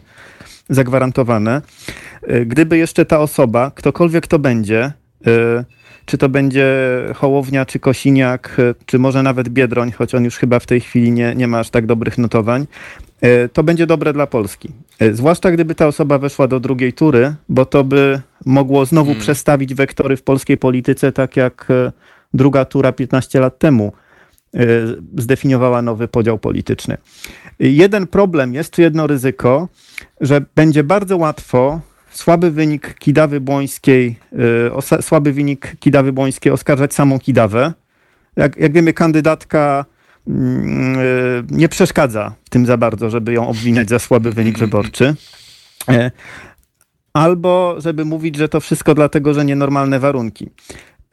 zagwarantowane. Y, gdyby jeszcze ta osoba, ktokolwiek to będzie, czy to będzie Hołownia, czy Kosiniak, czy może nawet Biedroń, choć on już chyba w tej chwili nie, nie ma aż tak dobrych notowań, E, to będzie dobre dla Polski. E, zwłaszcza gdyby ta osoba weszła do drugiej tury, bo to by mogło znowu hmm. przestawić wektory w polskiej polityce, tak jak e, druga tura 15 lat temu zdefiniowała nowy podział polityczny. Jeden problem jest, czy jedno ryzyko, że będzie bardzo łatwo słaby wynik Kidawy Błońskiej, słaby wynik Kidawy Błońskiej oskarżać samą Kidawę. Jak, jak wiemy, kandydatka Mm, e, nie przeszkadza w tym za bardzo, żeby ją obwiniać za słaby wynik wyborczy. E, albo żeby mówić, że to wszystko dlatego, że nienormalne warunki.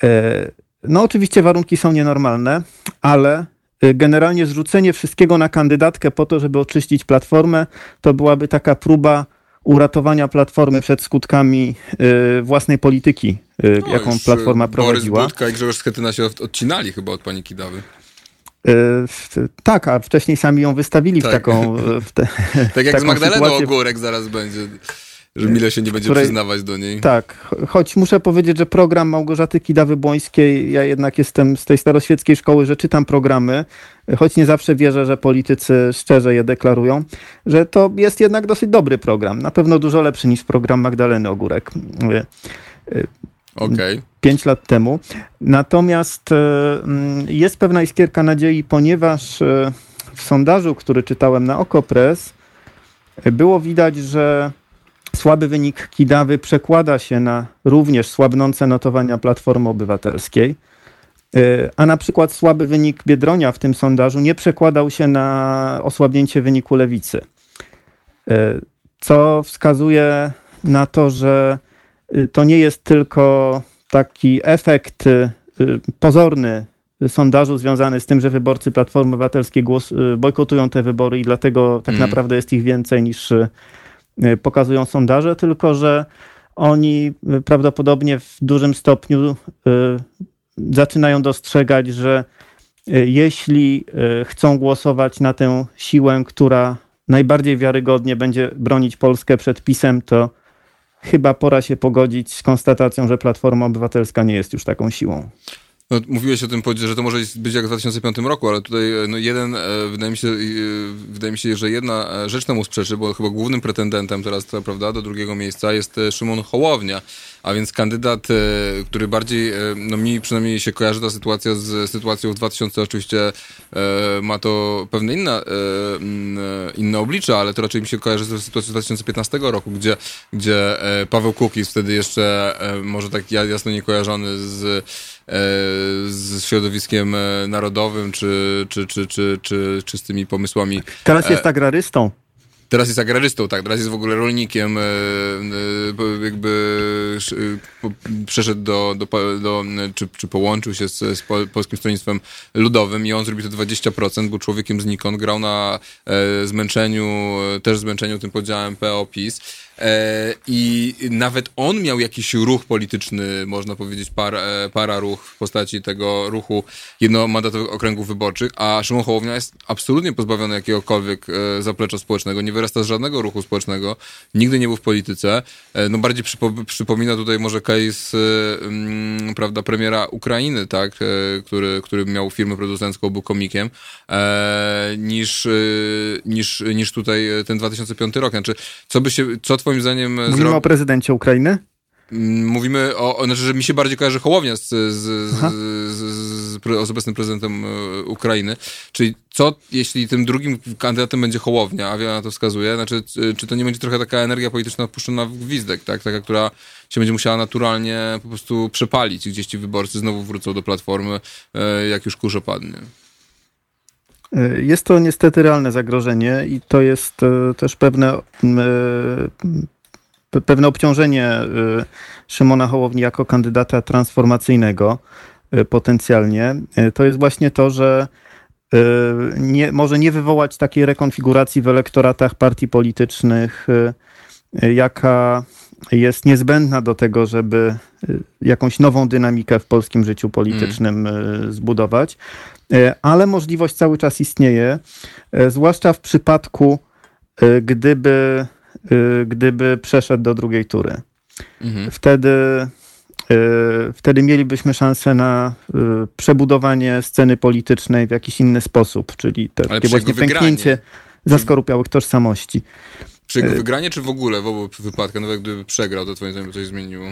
E, no oczywiście warunki są nienormalne, ale generalnie zrzucenie wszystkiego na kandydatkę po to, żeby oczyścić platformę, to byłaby taka próba uratowania platformy przed skutkami własnej polityki, no, jaką platforma prowadziła. Borys Budka i Grzegorz Schetyna się odcinali chyba od pani Kidawy. Tak, a wcześniej sami ją wystawili tak. w taką. W te, tak jak z Magdaleną Ogórek zaraz będzie. Że Mile się nie będzie której, przyznawać do niej. Tak, choć muszę powiedzieć, że program Małgorzaty Kidawy-Błońskiej, ja jednak jestem z tej staroświeckiej szkoły, że czytam programy, choć nie zawsze wierzę, że politycy szczerze je deklarują, że to jest jednak dosyć dobry program. Na pewno dużo lepszy niż program Magdaleny Ogórek. Okay. Pięć lat temu. Natomiast e, mm, jest pewna iskierka nadziei, ponieważ e, w sondażu, który czytałem na Okopres, było widać, że Słaby wynik Kidawy przekłada się na również słabnące notowania Platformy Obywatelskiej, e, a na przykład słaby wynik Biedronia w tym sondażu nie przekładał się na osłabnięcie wyniku Lewicy. E, co wskazuje na to, że e, to nie jest tylko taki efekt pozorny sondażu związany z tym, że wyborcy Platformy Obywatelskiej głos, bojkotują te wybory i dlatego tak mm. naprawdę jest ich więcej niż Y, pokazują sondaże, tylko że oni y, prawdopodobnie w dużym stopniu y, zaczynają dostrzegać, że jeśli chcą głosować na tę siłę, która najbardziej wiarygodnie będzie bronić Polskę przed pisem, to chyba pora się pogodzić z konstatacją, że Platforma Obywatelska nie jest już taką siłą. No, mówiłeś o tym, że to może być jak w 2005 roku, ale tutaj e, no, jeden, e, wydaje mi, się, e, wydaje mi się, że jedna rzecz temu sprzeczy, bo chyba głównym pretendentem teraz, prawda, do drugiego miejsca jest Szymon Hołownia, a więc kandydat, który bardziej, no mi przynajmniej się kojarzy ta sytuacja z sytuacją w 2000, oczywiście ma to pewne inne, inne oblicze, ale to raczej mi się kojarzy z sytuacją z 2015 roku, gdzie, gdzie Paweł Kukiz, wtedy jeszcze może tak jasno nie kojarzony z z środowiskiem e, narodowym, czy, czy, czy, czy, czy, czy z tymi pomysłami. Teraz jest e, agrarystą. Teraz jest agrarystą, tak, teraz jest w ogóle rolnikiem, e, jakby przeszedł do, do, do czy, czy połączył się z, z Polskim Stronnictwem Ludowym i on zrobił to 20%, był człowiekiem znikąd, grał na zmęczeniu, też zmęczeniu tym podziałem PO-PiS E, I nawet on miał jakiś ruch polityczny, można powiedzieć, para, e, para ruch w postaci tego ruchu jednomandatowych okręgów wyborczych, a Szymon Hołownia jest absolutnie pozbawiony jakiegokolwiek e, zaplecza społecznego, nie wyrasta z żadnego ruchu społecznego, nigdy nie był w polityce. No bardziej przypo, przypomina tutaj może case um, prawda, premiera Ukrainy, tak, który, który miał firmę producencką, był komikiem, niż, niż, niż tutaj ten 2005 rok. Znaczy, co by się, co twoim zdaniem... Mówimy zro... o prezydencie Ukrainy? Mm, mówimy o, o, znaczy, że mi się bardziej kojarzy Hołownia z, z, z, z, obecnym prezydentem e, Ukrainy. Czyli co, jeśli tym drugim kandydatem będzie Hołownia, a wiele na to wskazuje, znaczy, czy to nie będzie trochę taka energia polityczna wpuszczona w gwizdek, tak? Taka, która się będzie musiała naturalnie po prostu przepalić, gdzieś ci wyborcy znowu wrócą do Platformy, e, jak już kurz opadnie. E, jest to niestety realne zagrożenie i to jest e, też pewne, e, pewne obciążenie Szymona Hołowni jako kandydata transformacyjnego potencjalnie. To jest właśnie to, że nie, może nie wywołać takiej rekonfiguracji w elektoratach partii politycznych, jaka jest niezbędna do tego, żeby jakąś nową dynamikę w polskim życiu politycznym mm. zbudować. E, ale możliwość cały czas istnieje, e, zwłaszcza w przypadku, e, gdyby, gdyby przeszedł do drugiej tury. Mhm. Wtedy, wtedy mielibyśmy szansę na przebudowanie sceny politycznej w jakiś inny sposób, czyli takie właśnie pęknięcie zaskorupiałych tożsamości. Przy jego wygranie, czy w ogóle w obu wypadkach, nawet gdyby przegrał, to twoim zdaniem coś zmieniło?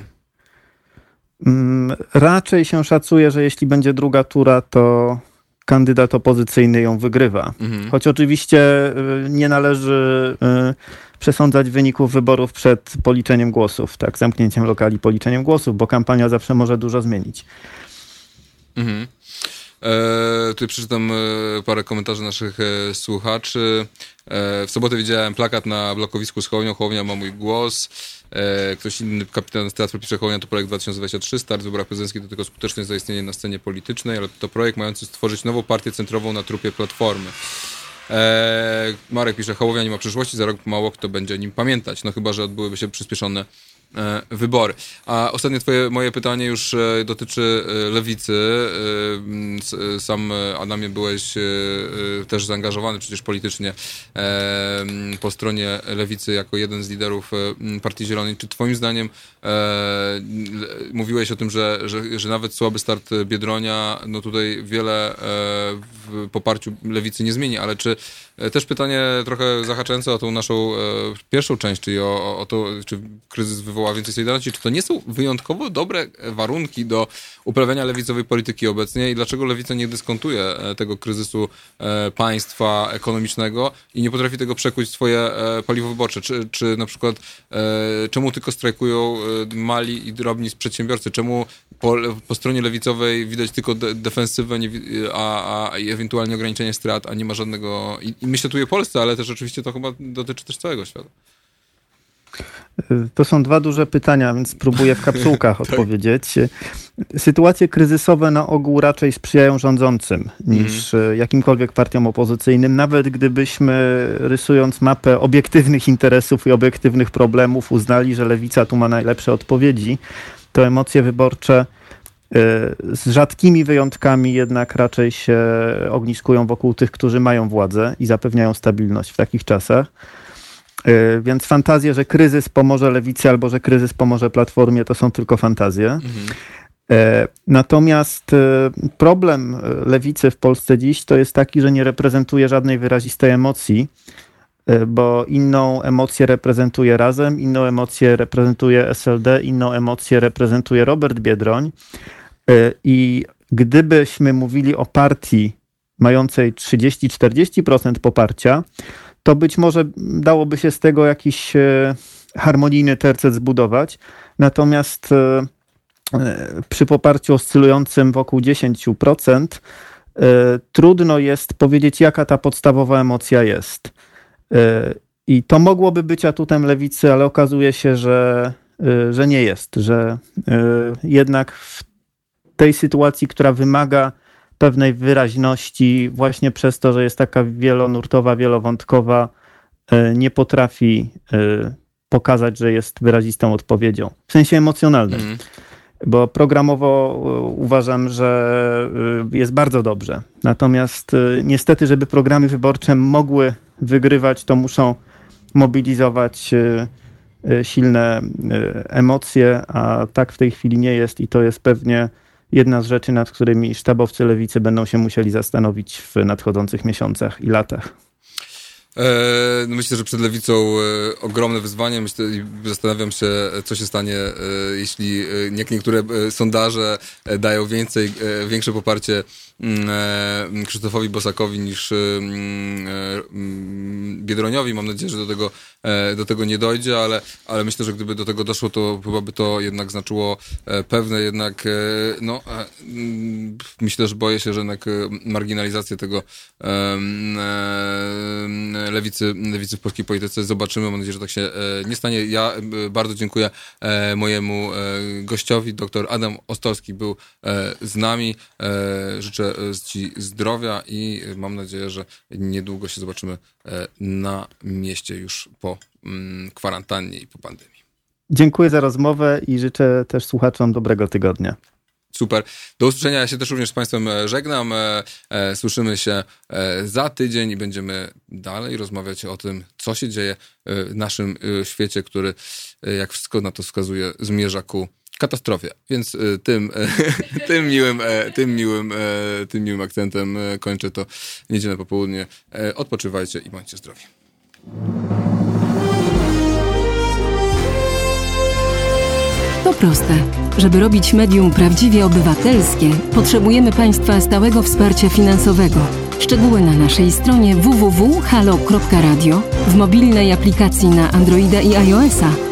Mm, raczej się szacuje, że jeśli będzie druga tura, to kandydat opozycyjny ją wygrywa. Mhm. Choć oczywiście y, nie należy y, przesądzać wyników wyborów przed policzeniem głosów, tak, zamknięciem lokali, policzeniem głosów, bo kampania zawsze może dużo zmienić. Mhm. E, tutaj przeczytam e, parę komentarzy naszych e, słuchaczy. E, w sobotę widziałem plakat na blokowisku z Hołownią. Hołownia ma mój głos. Ktoś inny, kapitan z Teatru pisze Hołownia to projekt 2023. Start w wyborach prezydenckich to tylko skuteczne zaistnienie na scenie politycznej, ale to projekt mający stworzyć nową partię centrową na trupie Platformy. Marek pisze, Hołownia nie ma przyszłości, za rok mało kto będzie o nim pamiętać. No chyba, że odbyłyby się przyspieszone wybory. A ostatnie twoje, moje pytanie już e, dotyczy e, lewicy. Sam, Adamie, byłeś też zaangażowany przecież politycznie po stronie lewicy jako jeden z liderów Partii Zielonej. Czy twoim zdaniem mówiłeś o tym, że, że, że nawet słaby start Biedronia, no tutaj wiele w poparciu lewicy nie zmieni, ale czy też pytanie trochę zahaczające o tą naszą pierwszą część, czyli o, o to, czy kryzys wywoła więcej Solidarności, czy to nie są wyjątkowo dobre warunki do uprawiania lewicowej polityki obecnie i dlaczego lewica nie dyskontuje e, tego kryzysu e, państwa ekonomicznego i nie potrafi tego przekuć w swoje e, paliwo wyborcze? Czy, czy na przykład czemu tylko strajkują mali i drobni przedsiębiorcy? Czemu po, po stronie lewicowej widać tylko de, defensywę, a, a ewentualnie ograniczenie strat, a nie ma żadnego... I, i myślę tu o Polsce, ale też oczywiście to chyba dotyczy też całego świata. To są dwa duże pytania, więc spróbuję w kapsułkach tak. odpowiedzieć. Sytuacje kryzysowe na ogół raczej sprzyjają rządzącym niż mm. jakimkolwiek partiom opozycyjnym, nawet gdybyśmy rysując mapę obiektywnych interesów i obiektywnych problemów uznali, że lewica tu ma najlepsze odpowiedzi, to emocje wyborcze e, z rzadkimi wyjątkami jednak raczej się ogniskują wokół tych, którzy mają władzę i zapewniają stabilność w takich czasach. E, więc fantazje, że kryzys pomoże lewicy albo że kryzys pomoże platformie, to są tylko fantazje. Mhm. Natomiast e, problem lewicy w Polsce dziś to jest taki, że nie reprezentuje żadnej wyrazistej emocji, bo inną emocję reprezentuje Razem, inną emocję reprezentuje SLD, inną emocję reprezentuje Robert Biedroń. I gdybyśmy mówili o partii mającej 30-40% poparcia, to być może dałoby się z tego jakiś e, harmonijny tercet zbudować. Natomiast e, e, przy poparciu oscylującym wokół 10%, trudno jest powiedzieć, jaka ta podstawowa emocja jest. I to mogłoby być atutem lewicy, ale okazuje się, że, że nie jest, że jednak w tej sytuacji, która wymaga pewnej wyraźności, właśnie przez to, że jest taka wielonurtowa, wielowątkowa, e, nie potrafi e, pokazać, że jest wyrazistą odpowiedzią. W sensie emocjonalnym. Mm. Bo programowo e, uważam, że jest bardzo dobrze. Natomiast niestety, żeby programy wyborcze mogły wygrywać, to muszą mobilizować silne emocje, a tak w tej chwili nie jest i to jest pewnie jedna z rzeczy, nad którymi sztabowcy lewicy będą się musieli zastanowić w nadchodzących miesiącach i latach. E, no myślę, że przed lewicą e, ogromne wyzwanie. Myślę, zastanawiam się, co się stanie, e, jeśli niektóre sondaże dają więcej, większe poparcie e, Krzysztofowi Bosakowi niż mm, e, mm, Biedroniowi. Mam nadzieję, że do tego, e, do tego nie dojdzie, ale, ale myślę, że gdyby do tego doszło, to chyba by to jednak znaczyło pewne jednak, no myślę, że boję się, że jednak marginalizację tego lewicy, lewicy w polskiej polityce zobaczymy. Mam nadzieję, że tak się nie stanie. Ja bardzo dziękuję mojemu gościowi. Dr Adam Ostolski był z nami. Życzę Ci zdrowia i mam nadzieję, że niedługo się zobaczymy e, na mieście już po mm, kwarantannie i po pandemii. Dziękuję za rozmowę i życzę też słuchaczom dobrego tygodnia. Super. Do usłyszenia. Ja się też również z Państwem e, żegnam. E, słyszymy się za tydzień i będziemy dalej rozmawiać o tym, co się dzieje w naszym świecie, który, jak wszystko na to wskazuje, zmierza ku katastrofie. Więc y, tym, tym, miłym, e, tym, miłym, e, tym miłym akcentem e, kończę to niedzielne popołudnie. Odpoczywajcie i bądźcie zdrowi. To proste. Żeby robić medium prawdziwie obywatelskie, potrzebujemy Państwa stałego wsparcia finansowego. Szczegóły na naszej stronie www.halo.radio, w mobilnej aplikacji na Androida i iOS-a